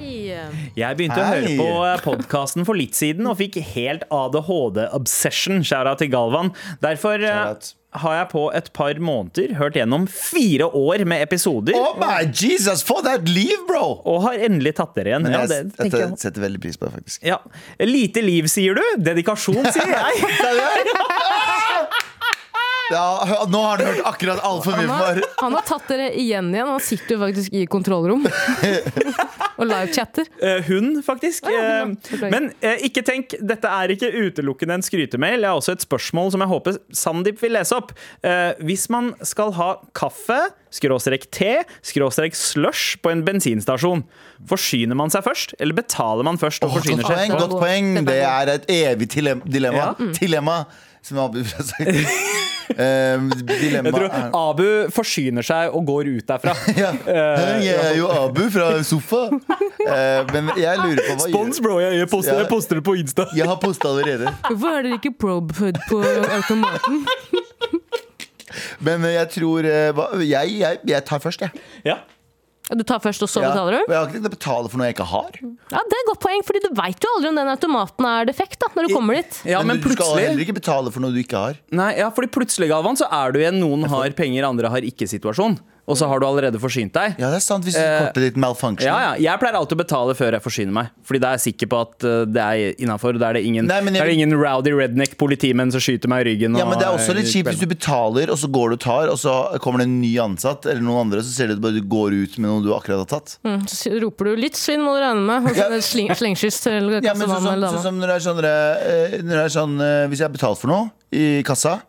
Jeg begynte å høre på podkasten for litt siden og fikk helt ADHD-obsession. Shout out til Galvan. Derfor eh, Shout out. Har jeg på et par måneder hørt gjennom fire år med episoder. Oh my Jesus, For et liv, bro! Og har endelig tatt dere igjen. Men Ja, jeg det jeg, jeg. setter veldig pris på det, faktisk. Ja. Lite liv, sier du? Dedikasjon, sier jeg. Ja, nå har du hørt akkurat altfor mye Han har, han har tatt dere igjen igjen. Han sitter jo faktisk i kontrollrom og livechatter. Eh, hun, faktisk. ja, Eh, hun. Men eh, ikke tenk, dette er ikke utelukkende en skrytemail. Jeg har også et spørsmål som jeg håper Sandeep vil lese opp. Eh, hvis man skal ha kaffe, skråstrek te, skråstrek slush på en bensinstasjon, forsyner man seg først, eller betaler man først og oh, forsyner Godt seg? poeng, godt poeng. Det er et evig dilem- dilemma. Ja. Dilemma, som Abu. Um, dilemma Jeg tror er- Abu forsyner seg og går ut derfra. ja. Jeg er jo Abu fra Sofa. Uh, men jeg lurer på hva Spons, bro! Jeg, poster, jeg poster det på Insta. Jeg har posta allerede. Hvorfor er dere ikke probe-food på automaten? Men jeg tror eh, hva- jeg, jeg, jeg tar først, jeg. Ja. Du tar først, og så Ja. betaler du? Jeg har ikke tenkt å betale for noe jeg ikke har. Ja, Det er et godt poeng, Fordi du veit jo aldri om den automaten er defekt da, når du kommer dit. ja, men du skal heller ikke betale for noe du ikke har. Nei, ja, fordi plutselig, Galvan, så er du i en noen har penger, andre har ikke-situasjon. Og så har du allerede forsynt deg. Ja, det er sant hvis Eh, kortet ditt malfunction. Ja, ja. Jeg pleier alltid å betale før jeg forsyner meg. Fordi da er jeg sikker på at uh, det er innafor. Da er det ingen, Nei, jeg er det ingen rowdy redneck politimenn som skyter meg i ryggen. Ja, men Det er også litt kjipt hvis du betaler, og så går du og tar, og så kommer det en ny ansatt eller noen andre, så ser du at bare du går ut med noe du akkurat har tatt. Mm, Så roper du litt svinn, må du regne med. Og så Ja. sling, slengskyss til Ja, men sånn, kassemann som, eller sånn dama. som når det er sånn, eh, når det er sånn eh, Hvis jeg har betalt for noe i kassa,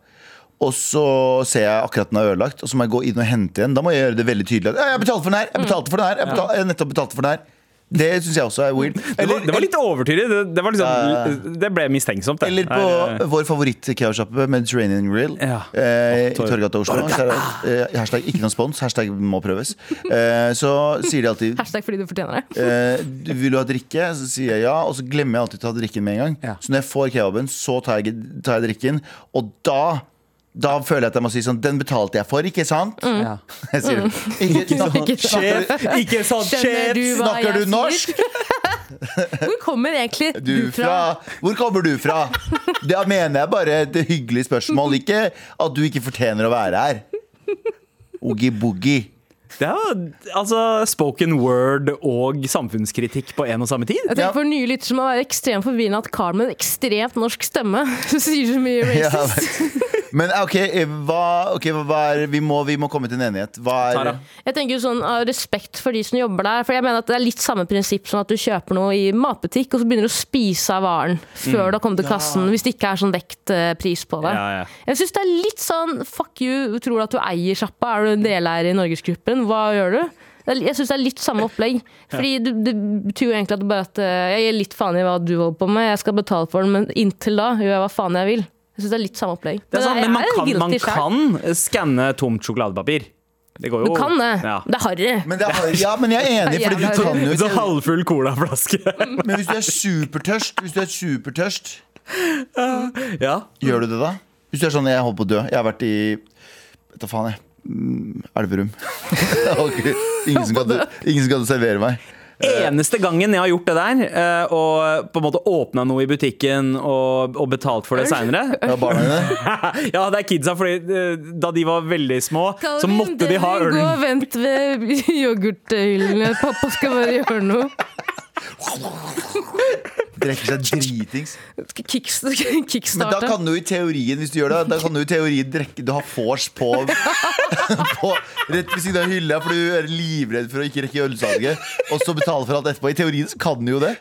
og så ser jeg akkurat den er ødelagt, og så må jeg gå inn og hente igjen, da må jeg gjøre det veldig tydelig at ja, jeg betalte for den her, jeg betalte for den her, jeg, betalte, jeg nettopp betalte for den her. Det syns jeg også er weird. Det var, det var litt overtydelig. Det, det, var liksom, det ble mistenksomt. Det. Eller på Nei, vår favoritt-keosjappe, Mediterranean Grill. Ja. Eh, I Torgata Oslo. Eh, hashtag ikke noen spons, hashtag må prøves. Eh, så sier de alltid Hashtag fordi du fortjener det. eh, du- Vil du ha drikke? Så sier jeg ja, og så glemmer jeg alltid å ta drikken med en gang. Ja. Så når jeg får kebaben, så tar jeg, tar jeg drikken, og da da føler jeg at jeg må si sånn Den betalte jeg for, ikke sant? Ja. Jeg sier det. Ikke, sant. Ikke sant. Sjef, ikke sant, Skjønner sjef! Snakker du norsk? Hvor kommer egentlig Du fra Hvor kommer du fra? Da mener jeg bare et hyggelig spørsmål, ikke at du ikke fortjener å være her. Oogie-boogie. Det er jo altså spoken word og samfunnskritikk på en og samme tid. Jeg tenker For nye lyttere må være ekstremt forvirrende at Carl med en ekstremt norsk stemme sier så mye Ja, racist. Men ok, hva, okay, hva er Vi må, vi må komme til en enighet. Hva er Tara. Jeg tenker sånn av respekt for de som jobber der. For jeg mener at Det er litt samme prinsipp som at du kjøper noe i matbutikk, og så begynner du å spise av varen før du har kommet til kassen. Hvis det ikke er sånn vektpris på det. Ja, ja. Jeg synes det er litt sånn fuck you, tror du at du eier sjappa? Er du en deleier i Norgesgruppen? Hva gjør du? Jeg syns det er litt samme opplegg. Fordi det, det betyr jo egentlig at bare at eh, jeg gir litt faen i hva du holder på med, jeg skal betale for den, men inntil da gjør jeg hva faen jeg vil. Jeg syns det er litt samme opplegg. Det er sant, jeg men man er kan, man kan skanne tomt sjokoladepapir. Det går jo Du kan det. Ja. Det er harry. det ja, men jeg er enig, fordi du kan jo En sånn ikke halvfull colaflaske. Men hvis du er supertørst, Hvis du er supertørst ja. gjør du det da? Hvis du er sånn, jeg holder på å dø Jeg har vært i Vet da faen jeg Mm, Elverum ingen, som kan, ingen som kan servere meg Eneste gangen jeg har gjort det der, eh, og på en måte åpna noe i butikken og, og betalt for det seinere Ja, Ja, det er kidsa, fordi eh, da de var veldig små, så måtte de ha Gå og vent ved yoghurthyllene. Pappa skal bare gjøre noe. Drekker seg dritings Kicks, Men da kan du i teorien Hvis du gjør det, da kan du i teorien drikke Du har vors på, på Rett ved siden av hylla For du er livredd for å ikke rekke ølsalget Og så betale for alt etterpå I teorien så kan du jo det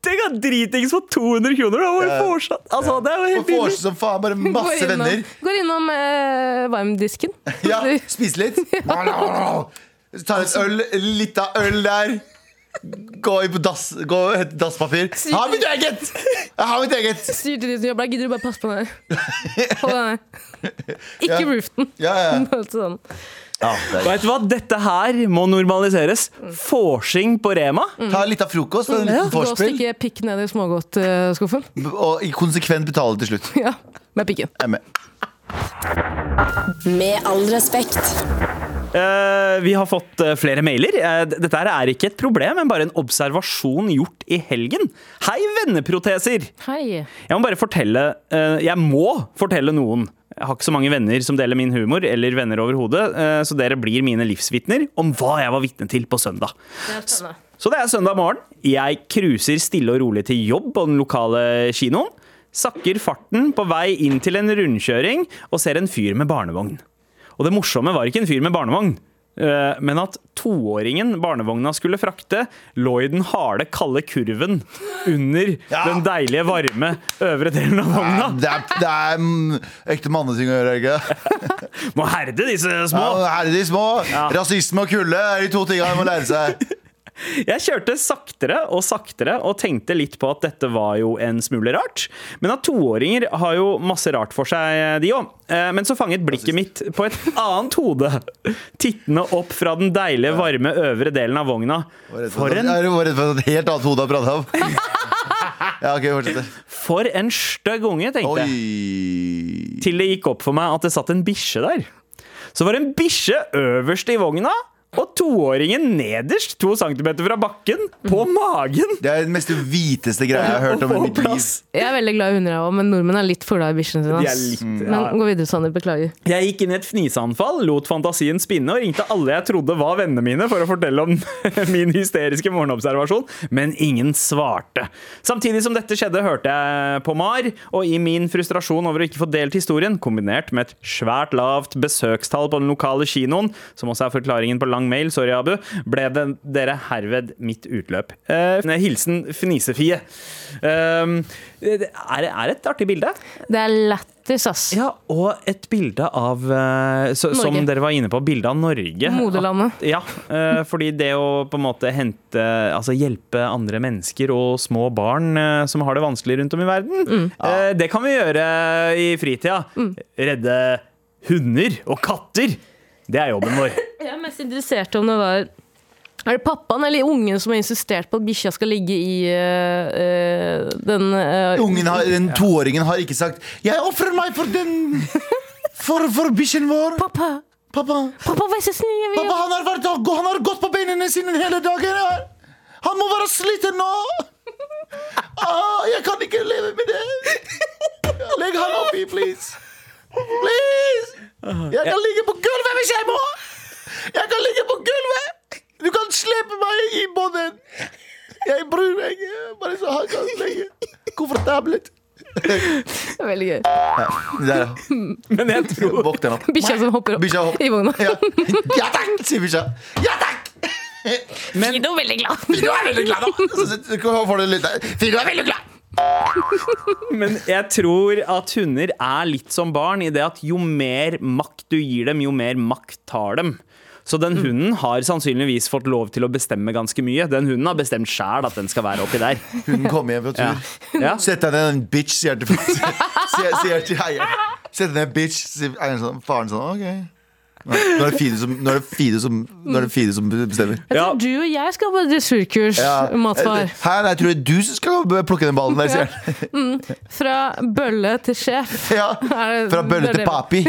Tenk at dritings for 200 kroner! Da Ja. fortsatt. Altså, det er jo helt billig. som faen Bare Går masse innom- venner Går innom eh, varmdisken. Ja, spise litt Ta et øl, litt av øl der Gå inn på dass Gå og hente dasspapir Ha mitt eget Jeg har mitt eget Sier til de som jobber der, gidder du bare passe på. Hold her. Ikke Ja. roof den. Ja, ja Bare sånn. Ja, det er- Vet du hva? Dette her må normaliseres. Forsing på Rema. Ta litt av frokost, en liten Gå og vorspiel, stikke pikk ned i smågodtskuffen. og konsekvent betale til slutt. Ja, med pikken. Jeg er med. Med all respekt. Eh, vi har fått eh, flere mailer. Eh, dette er ikke et problem, men bare en observasjon gjort i helgen. Hei, venneproteser! Hei. Jeg må bare fortelle Jeg må fortelle noen. Jeg har ikke så mange venner som deler min humor, eller venner overhodet, så dere blir mine livsvitner om hva jeg var vitne til på søndag. Det. Så det er søndag morgen. Jeg cruiser stille og rolig til jobb på den lokale kinoen. Sakker farten på vei inn til en rundkjøring og ser en fyr med barnevogn. Og det morsomme var ikke en fyr med barnevogn, eh, men at toåringen barnevogna skulle frakte, lå i den harde, kalde kurven under Ja. den deilige, varme øvre delen av vogna. Det er, det er ekte manneting å gjøre, ikke Må herde disse små. Ja, Her er de små. Rasisme og kulde er de to tingene man må lære seg. Jeg kjørte saktere og saktere og tenkte litt på at dette var jo en smule rart. Men at toåringer har jo masse rart for seg, de òg. Men så fanget blikket mitt på et annet hode. Tittende opp fra den deilige, varme øvre delen av vogna. For en, Jeg var redd for et helt annet hode å prate om. Ja, ok, fortsett. for en stygg unge, tenkte jeg. Til det gikk opp for meg at det satt en bikkje der. Så var det en bikkje øverst i vogna, og toåringen nederst, to centimeter fra bakken, på magen. Det er den mest hviteste greia jeg har hørt om i mitt liv. Jeg er veldig glad i hunder, jeg òg, men nordmenn er litt fulle av i bikkjene sine. De er Men gå videre, Sander. Beklager. Jeg gikk inn i et fniseanfall, lot fantasien spinne og ringte alle jeg trodde var vennene mine for å fortelle om min hysteriske morgenobservasjon, men ingen svarte. Samtidig som dette skjedde, hørte jeg på Mar, og i min frustrasjon over å ikke få delt historien, kombinert med et svært lavt besøkstall på den lokale kinoen, som også er forklaringen på lang mail, sorry Abu, ble det dere herved mitt utløp. Eh, hilsen Fnisefie. Eh, det er, er et artig bilde. Det er lættis, ass. Ja, og et bilde av eh, så, Som dere var inne på, bilde av Norge. Moderlandet. Ja, eh, fordi det å på en måte hente Altså hjelpe andre mennesker og små barn eh, som har det vanskelig rundt om i verden, Mm. eh, det kan vi gjøre i fritida. Redde hunder og katter. Det er jobben vår. Jeg er mest interessert om det var Er det pappaen eller ungen som har insistert på at bikkja skal ligge i øh, den uh, Ungen har, den toåringen har ikke sagt 'Jeg ofrer meg for den For, for bikkjen vår'. Pappa! Pappa, Pappa, vær så snill! Jeg vil pappa han, har vært, han har gått på beina sine hele dagen. Han må være sliten nå. Ah, jeg kan ikke leve med det. Legg han oppi, please. Please. Jeg kan ligge på gulvet hvis jeg må. Jeg kan ligge på gulvet. Du kan slepe meg i båten! Jeg bryr meg ikke. Bare så han kan ligge komfortabelt. Det er Veldig gøy. Der, ja. Men jeg tror Våkn opp. Bikkja som hopper opp Bikkja hopp. i vogna. Ja. ja takk, sier bikkja. Ja takk! Fido er veldig glad. Fido er veldig glad nå. Fido er veldig glad. Men jeg tror at hunder er litt som barn i det at jo mer makt du gir dem, jo mer makt tar dem. Så den hunden har sannsynligvis fått lov til å bestemme ganske mye. Den hunden har bestemt sjæl at den skal være oppi der. Hunden kommer hjem fra tur. Ja. Ja. Sett deg ned, en bitch, sier til, sier, sier til eieren. Sett deg ned, bitch, sier sånn. Faren sånn, ok. Nå er det Fide som, nå er det Fido som, nå er det Fido som bestemmer. Jeg tror du og jeg skal på dressurkurs, matfar. Her, jeg tror det er du som skal plukke den ballen der, sier han. Fra bølle til sjef. Ja. Fra bølle til papi.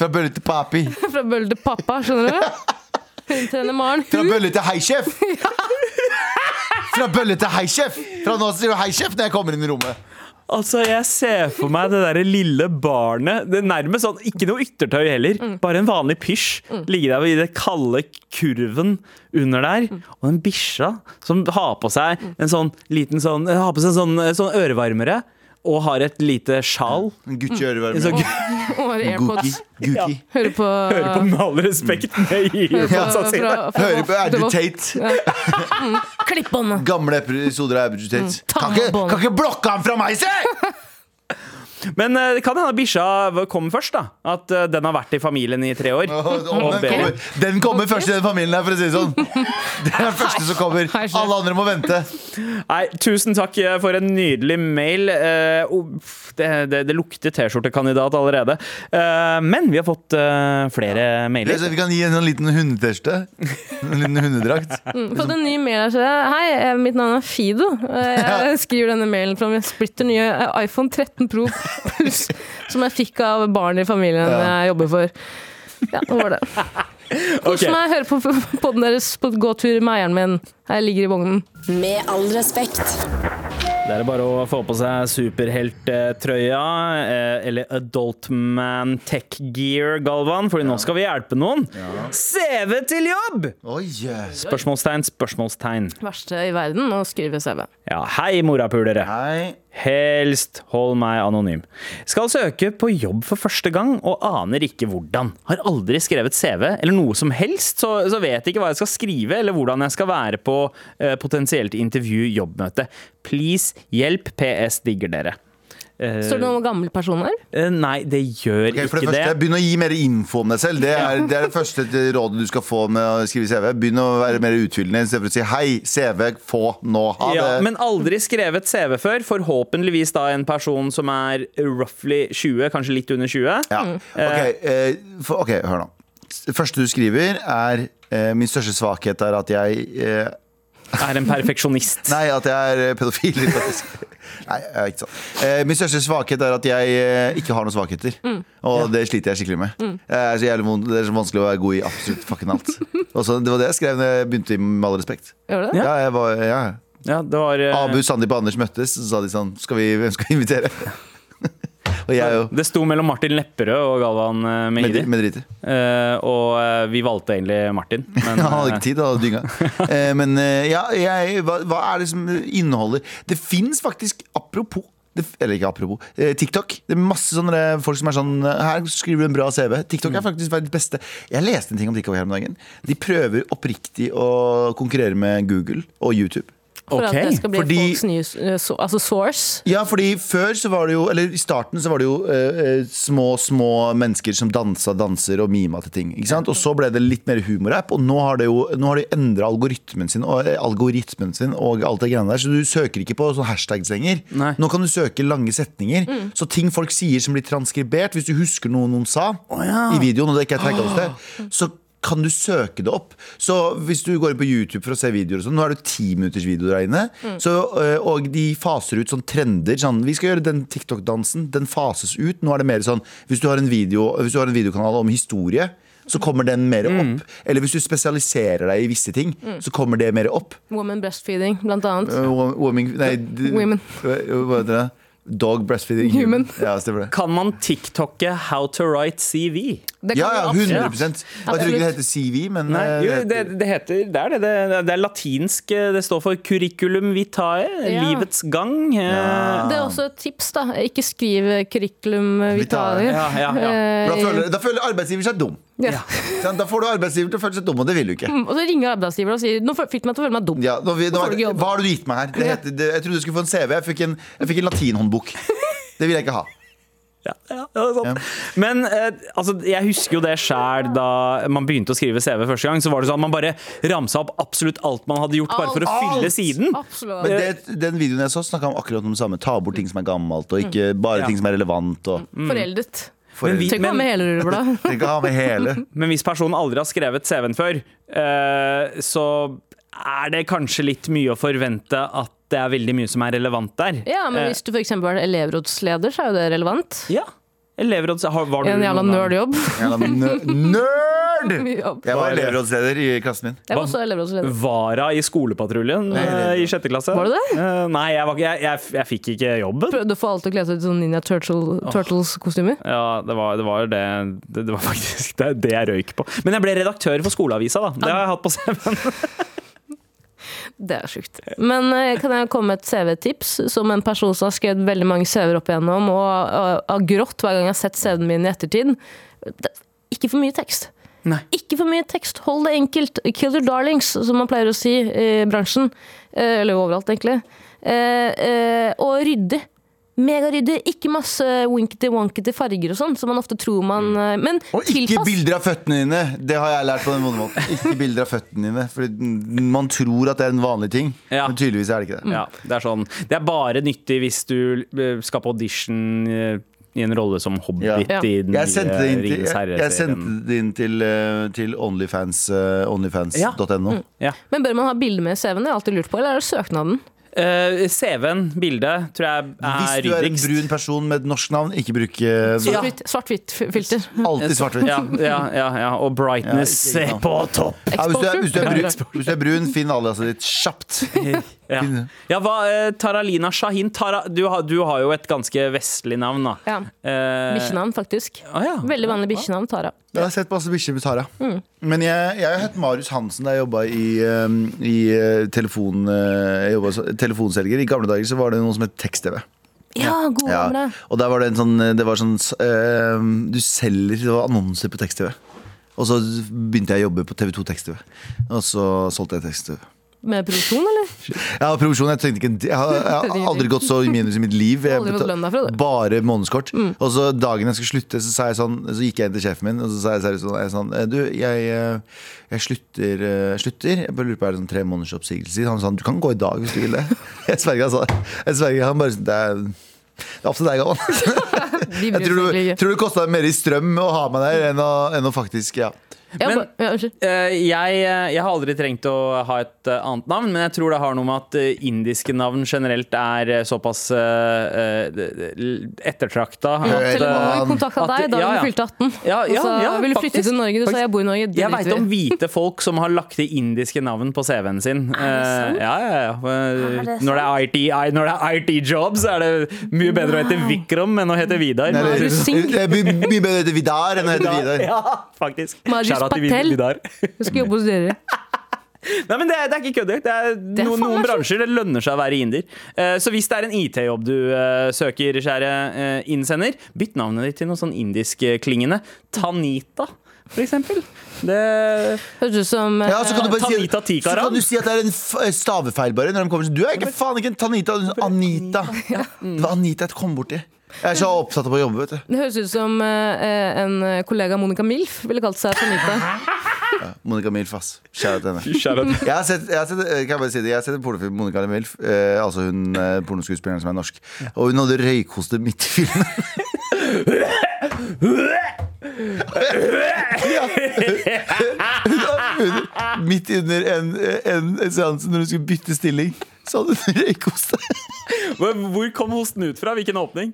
Fra bølle til papi. Fra bølle til pappa, skjønner du? Fra bølle til heisjef. Fra bølle til heisjef. Fra nå sier du heisjef når jeg kommer inn i rommet. Altså, Jeg ser for meg det derre lille barnet. Det er nærmest sånn, Ikke noe yttertøy heller, bare en vanlig pysj. Ligge der i den kalde kurven under der. Og en bikkja som har på seg en sånn liten sånn Har på seg en sånn, sånn ørevarmere. Og har et lite sjal. En Gucci En ørevarme. sånn- og har airpods. Guki. Hører på Hører på med all respekt med earpodsa sine. fra- fra- Hører på fra- Andrew Tate. Klipp båndet! Gamle episoder av Andrew Tate. ta Kan ikke, bånd. kan ikke blokke han fra meg, se! Men eh, det kan hende bikkja kommer først, da. At eh, den har vært i familien i tre år. Oh, den, kommer, den kommer først i den familien her, for å si det sånn. Det er den første som kommer. Alle andre må vente. Nei, tusen takk eh, for en nydelig mail. Det, det, det lukter T-skjortekandidat allerede. Eh, men vi har fått flere mailer. Vi kan gi en sånn liten hundeteste. En liten hundedrakt. Fått en ny mail her. Hei, mitt navn er Fido. Jeg skriver denne mailen fra min splitter nye iPhone 13 Pro som jeg fikk av barn i familien Ja. jeg jobber for. Ja, det var det. Kos okay. meg, hør på podden deres på gåtur med eieren min. Jeg ligger i vognen. Med all respekt. Det er bare å få på seg superhelttrøya eh, eller Adultman Tech Gear, Galvan, Fordi nå skal vi hjelpe noen. CV til jobb! Oi. Spørsmålstegn, spørsmålstegn. Verste i verden å skrive CV. Ja, hei, morapulere. Hei. Helst hold meg anonym. Skal søke på jobb for første gang og aner ikke hvordan. Har aldri skrevet CV eller noe som helst, så, så vet ikke hva jeg skal skrive eller hvordan jeg skal være på eh, potensielt intervju jobbmøte. Please, hjelp. PS digger dere. Eh, Står det noe om gamle person her? eh, nei, det gjør okay, for det ikke første, det. Begynn å gi mer info om deg selv. Det er det, er det første rådet du skal få med å skrive CV. Begynn å være mer utfyllende istedenfor å si hei, CV, få nå. Ha Ja, det. men aldri skrevet CV før. Forhåpentligvis da en person som er roughly 20, kanskje litt under 20. Ja. Ok, eh, for, ok, hør nå. Det første du skriver, er Min største svakhet er at jeg Er en perfeksjonist. Nei, at jeg er eh, pedofil. Nei, jeg er ikke sånn. Eh, min største svakhet er at jeg eh, ikke har noen svakheter. Og det sliter jeg skikkelig med. Jeg er så jævlig det er så vanskelig å være god i absolutt fucking alt. Og så, det var det jeg skrev da jeg begynte i Med all respekt. Gjør det? Ja, jeg var, ja. Ja, det var eh, Abu, Sandeep og Anders møttes, så sa de sånn skal vi, Hvem skal vi invitere? jeg Det sto mellom Martin Lepperød og Galvan eh, Mehidi. med, med driter. Eh, og eh, vi valgte egentlig Martin. Men, Han hadde eh, ikke tid, han hadde dynga. Eh, men ja, jeg, hva, hva er det som inneholder Det fins faktisk, apropos det, eller ikke apropos, TikTok. Det er masse sånne folk som er sånn Her skriver du en bra CV. TikTok er faktisk verdens beste. Jeg leste en ting om TikTok her om dagen. De prøver oppriktig å konkurrere med Google og YouTube. For okay. at det skal bli fordi- folks nye eh, altså source. Ja, fordi før så var det jo Eller i starten så var det jo eh, små, små mennesker som dansa danser og mima til ting. Ikke sant? Og så ble det litt mer humorapp, og nå har det jo Nå har de endra algoritmen sin og, algoritmen sin og alt det greiene der, så du søker ikke på sånne hashtags lenger. Nei. Nå kan du søke lange setninger. Så ting folk sier som blir transkribert, hvis du husker noe noen sa i videoen, og det ikke er tagga hos deg, så kan du søke det opp. Så hvis du går inn på YouTube for å se videoer og sånn, nå er det ti minutters video der inne, så, øh, og de faser ut sånn trender. Sånn, vi skal gjøre den TikTok-dansen, den fases ut. Nå er det mer sånn, hvis du har en, video, hvis du har en videokanal om historie, så kommer den mer opp. Eller hvis du spesialiserer deg i visse ting, så kommer det mer opp. Woman breastfeeding, blant annet. Uh, woman, nei, Women. Hva heter det? Dog breastfeeding. Human. Ja, stemmer det. Kan man tiktokke 'how to write CV'? Det kan Ja, ja, 100 ja. Jeg tror ikke det heter CV, men Nei, eh, jo, det det, heter- det er det. Det, det er latinsk. eh, Det står for curriculum vitae. Ja. Livets gang. Ja. Det er også et tips, da. Ikke skriv curriculum vitae. Ja, ja, ja. da, føler, da føler arbeidsgiver seg dum. Ja. Ja. Da får du arbeidsgiver til å føle seg dum, og det vil du ikke. Og så ringer arbeidsgiver og sier Nå fikk du meg til å føle meg dum. Ja, nå, nå, nå, hva har du gitt meg her? Det heter, det, jeg trodde du skulle få en CV. Jeg fikk en, jeg fikk en latinhåndbok. Det vil jeg ikke ha. Ja, ja, det er sant. Men eh, altså, jeg husker jo det sjæl da man begynte å skrive CV første gang. Så var det sånn at Man bare ramsa opp absolutt alt man hadde gjort, bare for å Alt! fylle siden. Absolutt. Men det, den videoen jeg så, snakka om akkurat om det samme. Ta bort ting som er gammelt, og ikke bare Ja. ting som er relevant. Og, Foreldet. For, Men vi- Tenk å ha med hele rullebladet. Trenger ikke ha med hele. Men hvis personen aldri har skrevet CV-en før, uh, så er det kanskje litt mye å forvente at det er veldig mye som er relevant der. Ja, men Eh, hvis du f.eks. er elevrådsleder, så er jo det relevant. ja. Elevråds... Har, var du En jævla nerdjobb. Nerd! Jeg var elevrådsleder i klassen min. Jeg var også elevrådsleder. Vara i skolepatruljen eh, i sjette klasse. Var du det? Eh, nei, jeg, var, ikke- jeg, jeg, jeg fikk ikke jobben. Prøvde å få alle til å kle seg ut i sånn Ninja Turtle, Turtles-kostymer. Ja, det var det, var det, det, det var faktisk det, det jeg røyk på. Men jeg ble redaktør for skoleavisa, da. Det har jeg hatt på CV-en. Det er sjukt. Men eh, kan jeg komme med et CV-tips? Som en person som har skrevet veldig mange CV-er opp igjennom, og har grått hver gang jeg har sett CV-en min i ettertid. Ikke for mye tekst. Nei. Ikke for mye tekst. Hold det enkelt. Kill your darlings, som man pleier å si i bransjen. Eh, Eller overalt, egentlig. Eh, Og ryddig. Megaryddig, ikke masse winkety-wonkety farger og sånn, som man ofte tror man eh, Men Og ikke tilpass. bilder av føttene dine! Det har jeg lært på den modemåten. Ikke bilder av føttene dine. Fordi man tror at det er en vanlig ting, Ja. men tydeligvis er det ikke det. Ja, det er sånn Det er bare nyttig hvis du eh, skal på audition eh, i en rolle som hobbit Ja. i den Jeg sendte det nye inn til, jeg, jeg sendte det inn til, til Onlyfans, ja. onlyfans.no. Ja. Men bør man ha bilde med CV-en? Det har jeg alltid lurt på. Eller er det søknaden? Eh, CV-en, bildet, tror jeg er ryddigst. Hvis du er en brun person med et norsk navn, ikke bruk eh, Svart-hvitt svart-hvitt filter. alltid svart-hvitt. Ja, ja, ja, ja. Og brightness Ja, ikke- ikke på topp. Ja, hvis, du er, hvis, du er brun, hvis du er brun, finn aliaset ditt kjapt. Ja, ja hva, eh, Taralina Shahin, Tara, du, har, du har jo et ganske vestlig navn, da. Ja. Eh, Bikkjenavn, faktisk. Ah, ja. Veldig vanlig bikkjenavn. Tara. Jeg har sett masse bikkjer med Tara. Men jeg, jeg het Marius Hansen da jeg jobba i, um, i uh, telefon, uh, jeg jobbet som telefonselger. I gamle dager så var det noe som het Tekst-TV. Ja, god Ja. gamle. Og der var det en sånn, det var sånn uh, Du selger det var annonser på Tekst-TV. Og så begynte jeg å jobbe på TV2 Tekst-TV. Og så solgte jeg Tekst-TV. Med produksjon, eller? Ja, provisjon, jeg, tenkte ikke, jeg, har, jeg har aldri gått så i minus i mitt liv. Jeg betal-. Bare månedskort. Og så dagen jeg skulle slutte, så, jeg sånn, så gikk jeg inn til sjefen min og så sa jeg sånn, sånn Du, jeg, eh, jeg slutter, eh, slutter. Jeg bare lurer på er det sånn tre måneders oppsigelse. Han sa du kan gå i dag hvis du vil det. Jeg sverger, han Jeg sverger, han bare det er det er opp til deg, Galvan. Jeg tror du, tror det kosta mer i strøm å ha meg der enn å, enn å faktisk Ja. Men- ja, unnskyld. Eh, jeg, jeg har aldri trengt å ha et eh, annet navn, men jeg tror det har noe med at eh, indiske navn generelt er eh, såpass uh, ettertrakta. Ja, at, Telefonen eh, kontakta deg da ja, ja. du fylte 18. Ja, ja, og så ja, vil du flytte til Norge. Du sa jeg bor i Norge. Jeg veit om hvite folk som har lagt til indiske navn på CV-en sin. Er det sant? Eh, ja, ja, ja. Er det Når det er IT, når det er IT-job, så er det mye bedre å hete Vikram enn å hete Vidar. Nei, det- er mye bedre å hete Vidar enn å hete Vidar. Ja, faktisk. Marius at de vil Patel. der. Jeg skal jobbe hos dere. Nei, men det, er- det er ikke kødder. Det er, er noen, noen bransjer det lønner seg å være inder. Uh, så hvis det er en IT-jobb du uh, søker, kjære uh, innsender, bytt navnet ditt til noe sånn indisk-klingende. Tanita, for eksempel. Det Høres ut som Ja, så kan du bare si, Tanita så kan du si at det er en stavefeil bare når de kommer Du er ikke faen ikke en Tanita, du er en Anita. Det var Anita jeg kom borti. Jeg er så opptatt av å jobbe, vet du. Det høres ut som eh, en kollega Monica Milf ville kalt seg Tanita. Monica Milf, ass. Kjære til henne. Jeg har sett, jeg har sett, eh, kan jeg bare si det, jeg har sett en pornofilm med Monica Milf, eh, altså hun eh, pornoskuespilleren som er norsk. Og hun hadde røykhoste midt i filmen. midt under en, en seanse når hun skulle bytte stilling, så hadde hun røykhoste. Hvor hvor kom hosten ut fra? Hvilken åpning?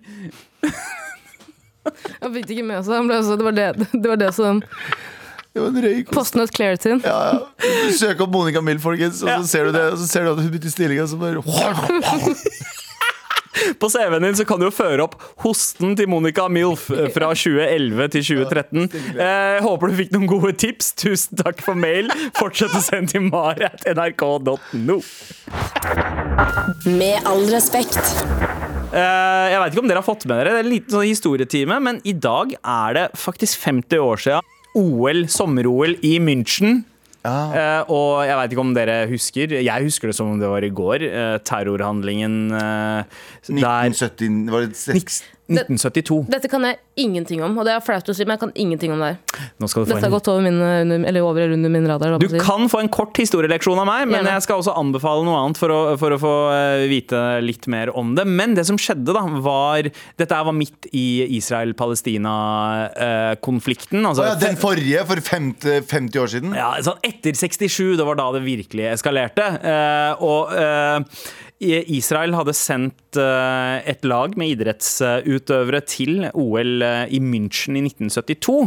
Han fikk det ikke med seg. Altså, det, var det, det var det som Det var en røykhoste. Postnut Clarity. Ja, ja. Søk opp Monica Mill, folkens, og så ser du det. Og så ser du at hun bytter stilling, og så bare På CV-en din så kan du jo føre opp hosten til Monica Milf eh, fra 2011 til 2013. Eh, håper du fikk noen gode tips. Tusen takk for mail. Fortsett å sende til mar.nrk.no. Med all respekt. Eh, jeg veit ikke om dere har fått med dere Det er en liten sånn historietime, men i dag er det faktisk 50 år siden OL, sommer-OL i München. Eh, og jeg veit ikke om dere husker, jeg husker det som om det var i går, uh, terrorhandlingen eh, der 1970 Var det seks 1972. Dette kan jeg ingenting om, og det er flaut å si, men jeg kan ingenting om det her. Nå skal du få Dette har gått over, min, under, eller over eller under min radar. Du si. kan få en kort historieleksjon av meg, men Gjerne. jeg skal også anbefale noe annet for å, for å få eh, vite litt mer om det. Men det som skjedde, da, var Dette her var midt i Israel-Palestina-konflikten. altså ja, den forrige for 50, 50 år siden? ja, sånn etter 67, det var da det virkelig eskalerte. Eh, og eh, Israel hadde sendt eh, et lag med idrettsutøvere til OL eh, i München i 1972.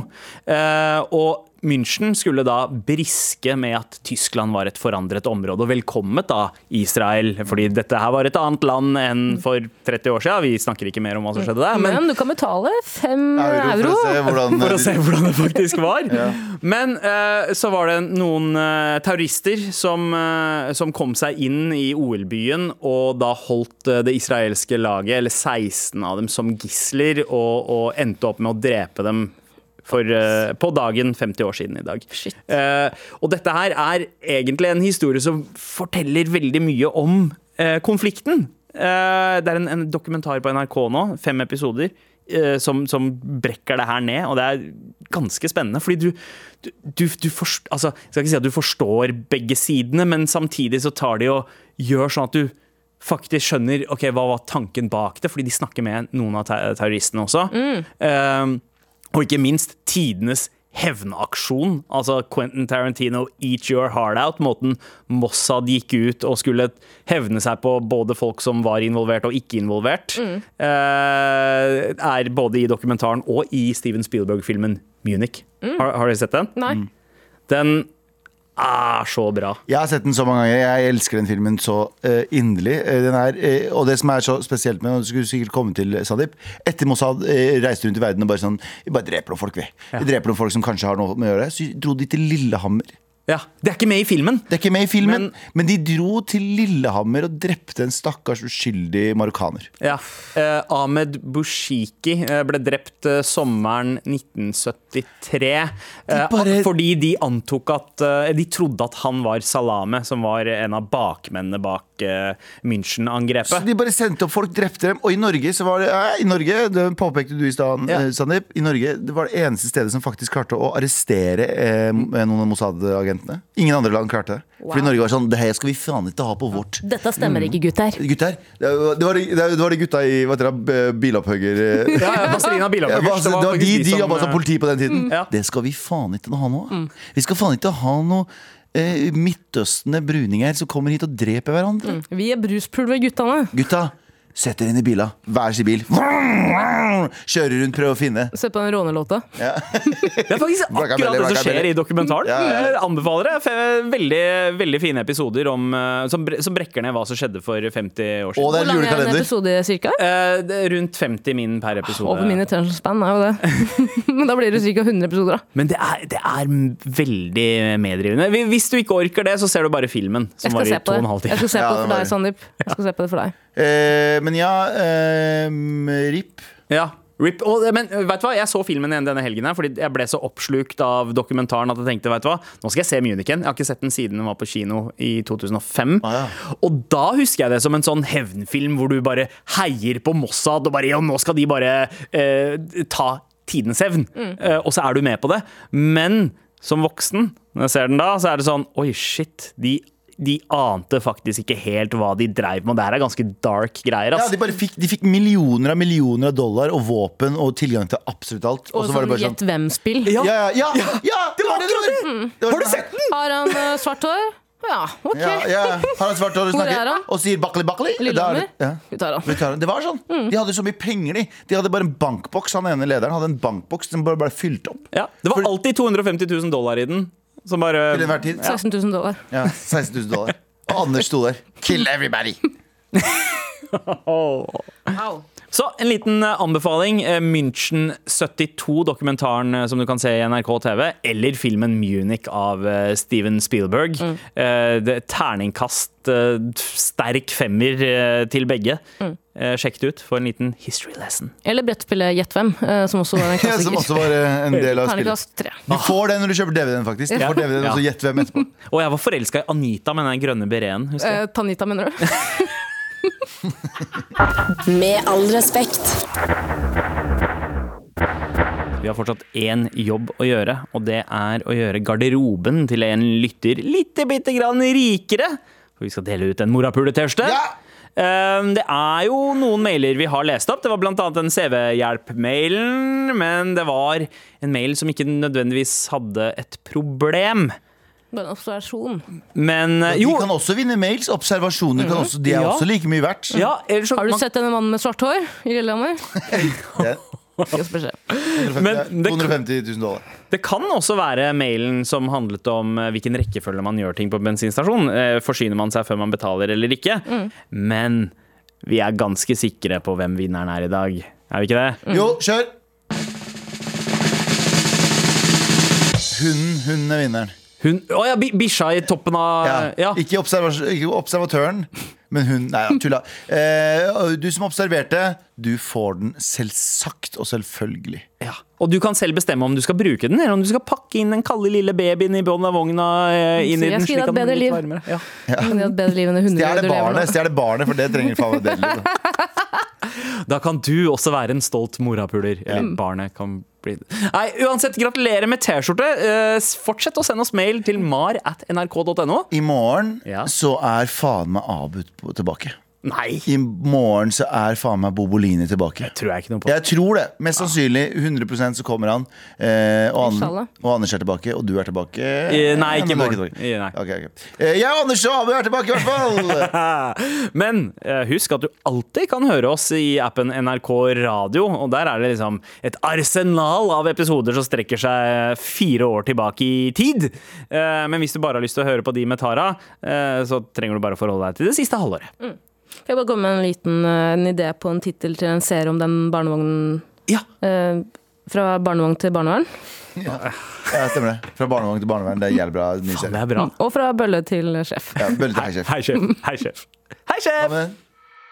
Eh, og München skulle da briske med at Tyskland var et forandret område. Og velkommet da Israel, fordi dette her var et annet land enn for 30 år siden. Vi snakker ikke mer om hva som skjedde der. Men, men du kan betale fem Euro, euro. for å se hvordan for å se hvordan det faktisk var. Men uh, så var det noen uh, terrorister som, uh, som kom seg inn i OL-byen og da holdt det israelske laget, eller 16 av dem, som gisler, og, og endte opp med å drepe dem. For, uh, på dagen 50 år siden i dag. Eh, og dette her er egentlig en historie som forteller veldig mye om uh, konflikten. Det er en, en dokumentar på NRK nå, fem episoder, som, som brekker det her ned. Og det er ganske spennende, fordi du, du, du, du forst, altså, Jeg skal ikke si at du forstår begge sidene, men samtidig så tar de og gjør sånn at du faktisk skjønner ok, hva var tanken bak det, fordi de snakker med noen av ter terroristene også. Eh, og ikke minst tidenes hevnaksjon. Altså Quentin Tarantino, 'Eat Your Heart Out'. Måten Mossad gikk ut og skulle hevne seg på både folk som var involvert og ikke involvert. mm. er både i dokumentaren og i Steven Spielberg-filmen 'Munich'. Har, har dere sett den? Nei. Den er så bra. Jeg har sett den så mange ganger. Jeg elsker den filmen så uh, inderlig. Den er, eh, og det som er så spesielt med den, og det skulle sikkert komme til, Sadip Etter Mossad uh, reiste rundt i verden og bare sånn Vi bare dreper noen folk, vi. Vi dreper noen folk som kanskje har noe med å gjøre. Så dro de til Lillehammer. Ja, Det er ikke med i filmen. Det er ikke med i filmen, Men- men, de dro til Lillehammer og drepte en stakkars uskyldig marokkaner. Ja. Eh, Ahmed Bushiki eh, ble drept eh, sommeren 1973. eh, bare- Fordi de antok at eh, De trodde at han var Salame, som var en av bakmennene bak eh, München-angrepet. Så de bare sendte opp folk, drepte dem. Og i Norge, så var det I Norge, det påpekte du i stad, Ja. Sandeep. I Norge, det var det eneste stedet som faktisk klarte å arrestere noen av Mossad-agentene. Ingen andre land klarte det. Fordi Norge var sånn Det her skal vi faen ikke ha på vårt. Dette stemmer ikke, gutter. Gutter. Det var, det var, de, det var de gutta i hva heter det, bilopphugger... eh, Ja, ja, Vazelina Ja, Bilopphøggers, det var de, de som, jobba som politi på den tiden. Ja. Det skal vi faen ikke ha nå. Mm. Vi skal faen ikke ha noe eh, midtøstende bruninger som kommer hit og dreper hverandre. Vi er bruspulverguttene. Gutta, sett dere inn i bila. Hver sin bil. Kjører rundt, prøver å finne. Sett på den rånelåta. Det er faktisk akkurat det som skjer i dokumentaren. Ja, ja, ja. Jeg anbefaler det. Veldig, veldig fine episoder om, som, brekker ned hva som skjedde for 50 år siden. Og det er Hvor lang er en episode cirka? Eh, rundt 50 min per episode. Over min attention span er jo det. Men da blir det ca. 100 episoder, da. Men det er, det er veldig medrivende. Hvis du ikke orker det, så ser du bare filmen, som varer på to og halv Jeg skal se på det for deg. Sandeep. Jeg skal se på det for deg. Eh, men ja, eh, RIP. Ja. Rip. Og, men vet du hva, jeg så filmen igjen denne helgen her, fordi jeg ble så oppslukt av dokumentaren at jeg tenkte vet du hva, nå skal jeg se Munich igjen. Jeg har ikke sett den siden den var på kino i 2005. Ah, ja. Og da husker jeg det som en sånn hevnfilm hvor du bare heier på Mossad og bare ja, nå skal de bare eh, ta tidens hevn. Eh, og så er du med på det. Men som voksen, når jeg ser den da, så er det sånn oi, shit. de de ante faktisk ikke helt hva de dreiv med. Det her er ganske dark greier. Ja, de, bare fikk, de fikk millioner av millioner av dollar og våpen og tilgang til absolutt alt. Og så var det sånn bare sånn Gjett hvem-spill. Ja. Ja, ja, ja! ja det var det! det, var det. Det var Har du sånn- sett den? Har han uh, svart hår? Ja, OK. Ja, ja. Har han svart hår og er snakker og sier bakli bakli? Lillehammer? Er det- Ja. Vi tar han. Det var sånn. De hadde så mye penger, de. De hadde bare en bankboks. Han ene lederen hadde en bankboks som bare ble fylt opp. Ja, det var alltid 250 000 dollar i den. Som bare Til enhver tid. 16 000 dollar. Ja, 16 000 dollar. Og Anders sto der. Kill everybody. Au. Så en liten eh, anbefaling. eh, München 72, dokumentaren eh, som du kan se i NRK TV, eller filmen Munich av Steven Spielberg. Eh, Det er terningkast eh, sterk femmer eh, til begge. Eh, Sjekk det ut for en liten history lesson. Eller brettspillet Gjett hvem, eh, som også var en klassiker. som også var en del av spillet. Du får det når du kjøper DVD-en, faktisk. Du får DVD-en, og så gjett hvem etterpå. Og jeg var forelska i Anita med den grønne bereten. Eh, Tanita, mener du? Med all respekt. Vi har fortsatt én jobb å gjøre, og det er å gjøre garderoben til en lytter litt bitte grann rikere. For vi skal dele ut en morapule-T-skjorte. Ja! Eh, Det er jo noen mailer vi har lest opp. Det var annet den CV-hjelp-mailen, men det var en mail som ikke nødvendigvis hadde et problem. Bare en observasjon. Men eh, De kan også vinne mails. Observasjoner kan også, de er Ja. også like mye verdt. ja, så- Har du man- sett denne mannen med svart hår i Lillehammer? Ja. Gi oss beskjed. 250, Men det- 250 000 dollar. Det kan også være mailen som handlet om eh, hvilken rekkefølge man gjør ting på bensinstasjon. Eh, Forsyner man seg før man betaler eller ikke? Men vi er ganske sikre på hvem vinneren er i dag. Er vi ikke det? Jo, kjør! Hunden, hunden er vinneren. Hun Å ja, bikkja i toppen av Ja. Ja. Ikke, observas- ikke observatøren, men hun. Nei, ja, tulla. Eh, du som observerte, du får den selvsagt og selvfølgelig. ja. Og du kan selv bestemme om du skal bruke den, eller om du skal pakke inn den kalde lille babyen i bånn av vogna. eh, inn i den, slik at den blir litt varmere. Ja. Ja. Stjele barnet, nå. stjel barnet, for det trenger faen meg bedre liv. Da kan du også være en stolt morapuler. Eller barnet kan Nei, uansett, gratulerer med T-skjorte. Eh, Fortsett å sende oss mail til mar at nrk.no. I morgen Ja. så er faen meg Abu tilbake. Nei, I morgen så er faen meg Bobolini tilbake. tror jeg ikke noe på. Jeg tror det. Mest sannsynlig. 100% så kommer han. Eh, og. An og Anders er tilbake, og du er tilbake. Eh, nei, ikke i morgen. Eh, nei. Okay, okay. Eh, jeg og Anders og Abu er tilbake, i hvert fall! Men eh, husk at du alltid kan høre oss i appen NRK Radio. Og der er det liksom et arsenal av episoder som strekker seg fire år tilbake i tid. Eh, Men hvis du bare har lyst til å høre på de med Tara, eh, så trenger du bare å forholde deg til det siste halvåret. Kan jeg bare komme med en liten eh, en idé på en tittel til en serie om den barnevognen Ja. eh, Fra barnevogn til barnevern. Ja, stemmer det. Fra barnevogn til barnevern. Det er jævlig bra. Ny serie. er bra. Og fra bølle til sjef. Ja, Bølle til hei, sjef. Hei, sjef. Hei, sjef. Hei, sjef!